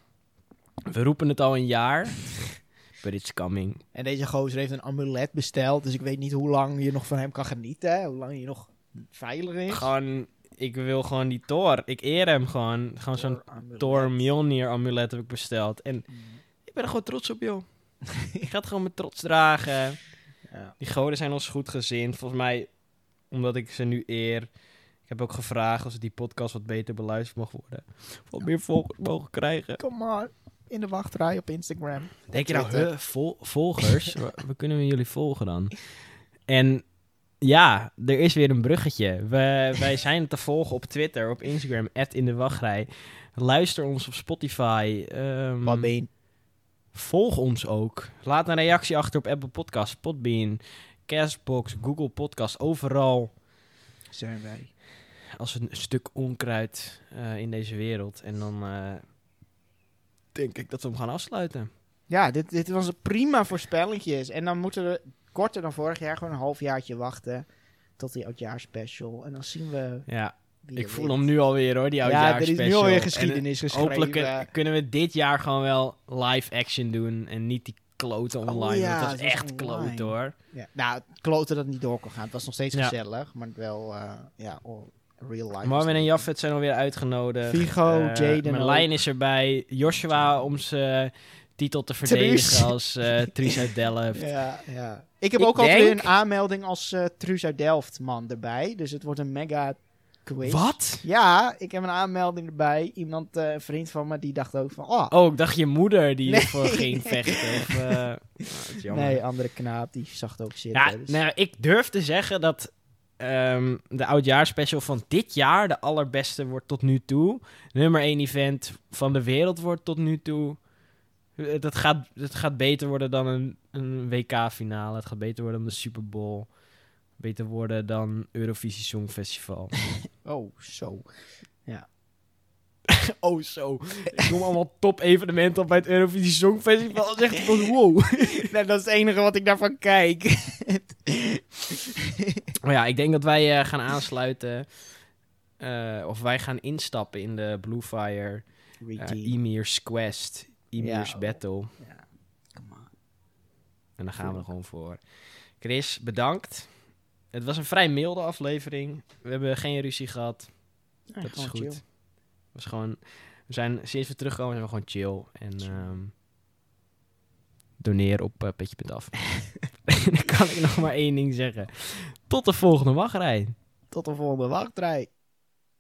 We roepen het al een jaar, but it's coming. En deze gozer heeft een amulet besteld, dus ik weet niet hoe lang je nog van hem kan genieten. Hoe lang je nog veilig is. Gewoon, ik wil gewoon die Thor, ik eer hem gewoon. Gewoon zo'n. Thor Mjolnir amulet heb ik besteld. En Mm. ik ben er gewoon trots op, joh. ik ga het gewoon met trots dragen. Ja. Die goden zijn ons goed gezind. Volgens mij, omdat ik ze nu eer. Ik heb ook gevraagd als die podcast wat beter beluisterd mag worden. Of wat meer volgers mogen krijgen. Kom maar, in de wachtrij op Instagram. Denk je nou, huh, vol- volgers? We kunnen we jullie volgen dan? En ja, er is weer een bruggetje. We, wij zijn te volgen op Twitter, op Instagram, in de wachtrij. Luister ons op Spotify. je? Volg ons ook. Laat een reactie achter op Apple Podcasts, Podbean, Castbox, Google Podcast, overal. Zijn wij. Als een stuk onkruid eh, in deze wereld. En dan eh, denk ik dat we hem gaan afsluiten. Ja, dit, dit was een prima voorspellingjes. En dan moeten we korter dan vorig jaar gewoon een halfjaartje wachten. Tot die oudjaarspecial. En dan zien we Ja, ik voel hem nu alweer hoor, die Ja, oudjaar er is nu alweer geschiedenis geschreven. Hopelijk kun- kunnen we dit jaar gewoon wel live action doen. En niet die kloten Oh online. ja, want dat was echt kloten hoor. Ja, nou, kloten dat het niet door kon gaan. Het was nog steeds Ja. gezellig, maar wel, eh, ja, all- real life. Marvin en Jaffet zijn alweer uitgenodigd. Figo, Eh, Jaden Merlijn is erbij. Joshua om zijn titel te verdedigen Truus. als eh Truus uit Delft. Ja, ja. Ik heb Ik ook denk- weer een aanmelding als eh Truus uit Delft man erbij. Dus het wordt een mega quiz. Wat? Ja, ik heb een aanmelding erbij. Iemand, eh, een vriend van me, die dacht ook van... Oh, Oh, ik dacht je moeder die Nee. ervoor ging vechten. Of, eh, nou, jammer. nee, andere knaap, die zag het ook zitten. Ja, dus- nou, ik durf te zeggen dat ehm, de oudjaarspecial van dit jaar de allerbeste wordt tot nu toe. Nummer 1 event van de wereld wordt tot nu toe. Eh, Dat gaat, het gaat beter worden dan een, een WK-finale. Het gaat beter worden dan de Super Bowl. Beter worden dan Eurovisie Songfestival. Oh, zo. oh, zo. Ik noem allemaal top-evenementen op bij het Eurovisie Songfestival. Dat is echt van wow. nou, dat is het enige wat ik daarvan kijk. Maar ja, ik denk dat wij eh, gaan aansluiten. eh, of wij gaan instappen in de Bluefire uh, Redeem. Emir's Quest, Emir's Ja. Battle. Ja. Come on. En daar gaan we er gewoon voor. Chris, bedankt. Het was een vrij milde aflevering. We hebben geen ruzie gehad. Ja, dat is goed. chill. Was gewoon, we zijn sinds we terugkomen zijn we gewoon chill. En ehm, doneer op uh, petje.af. Dan kan ik nog maar één ding zeggen. Tot de volgende wachtrij. Tot de volgende wachtrij.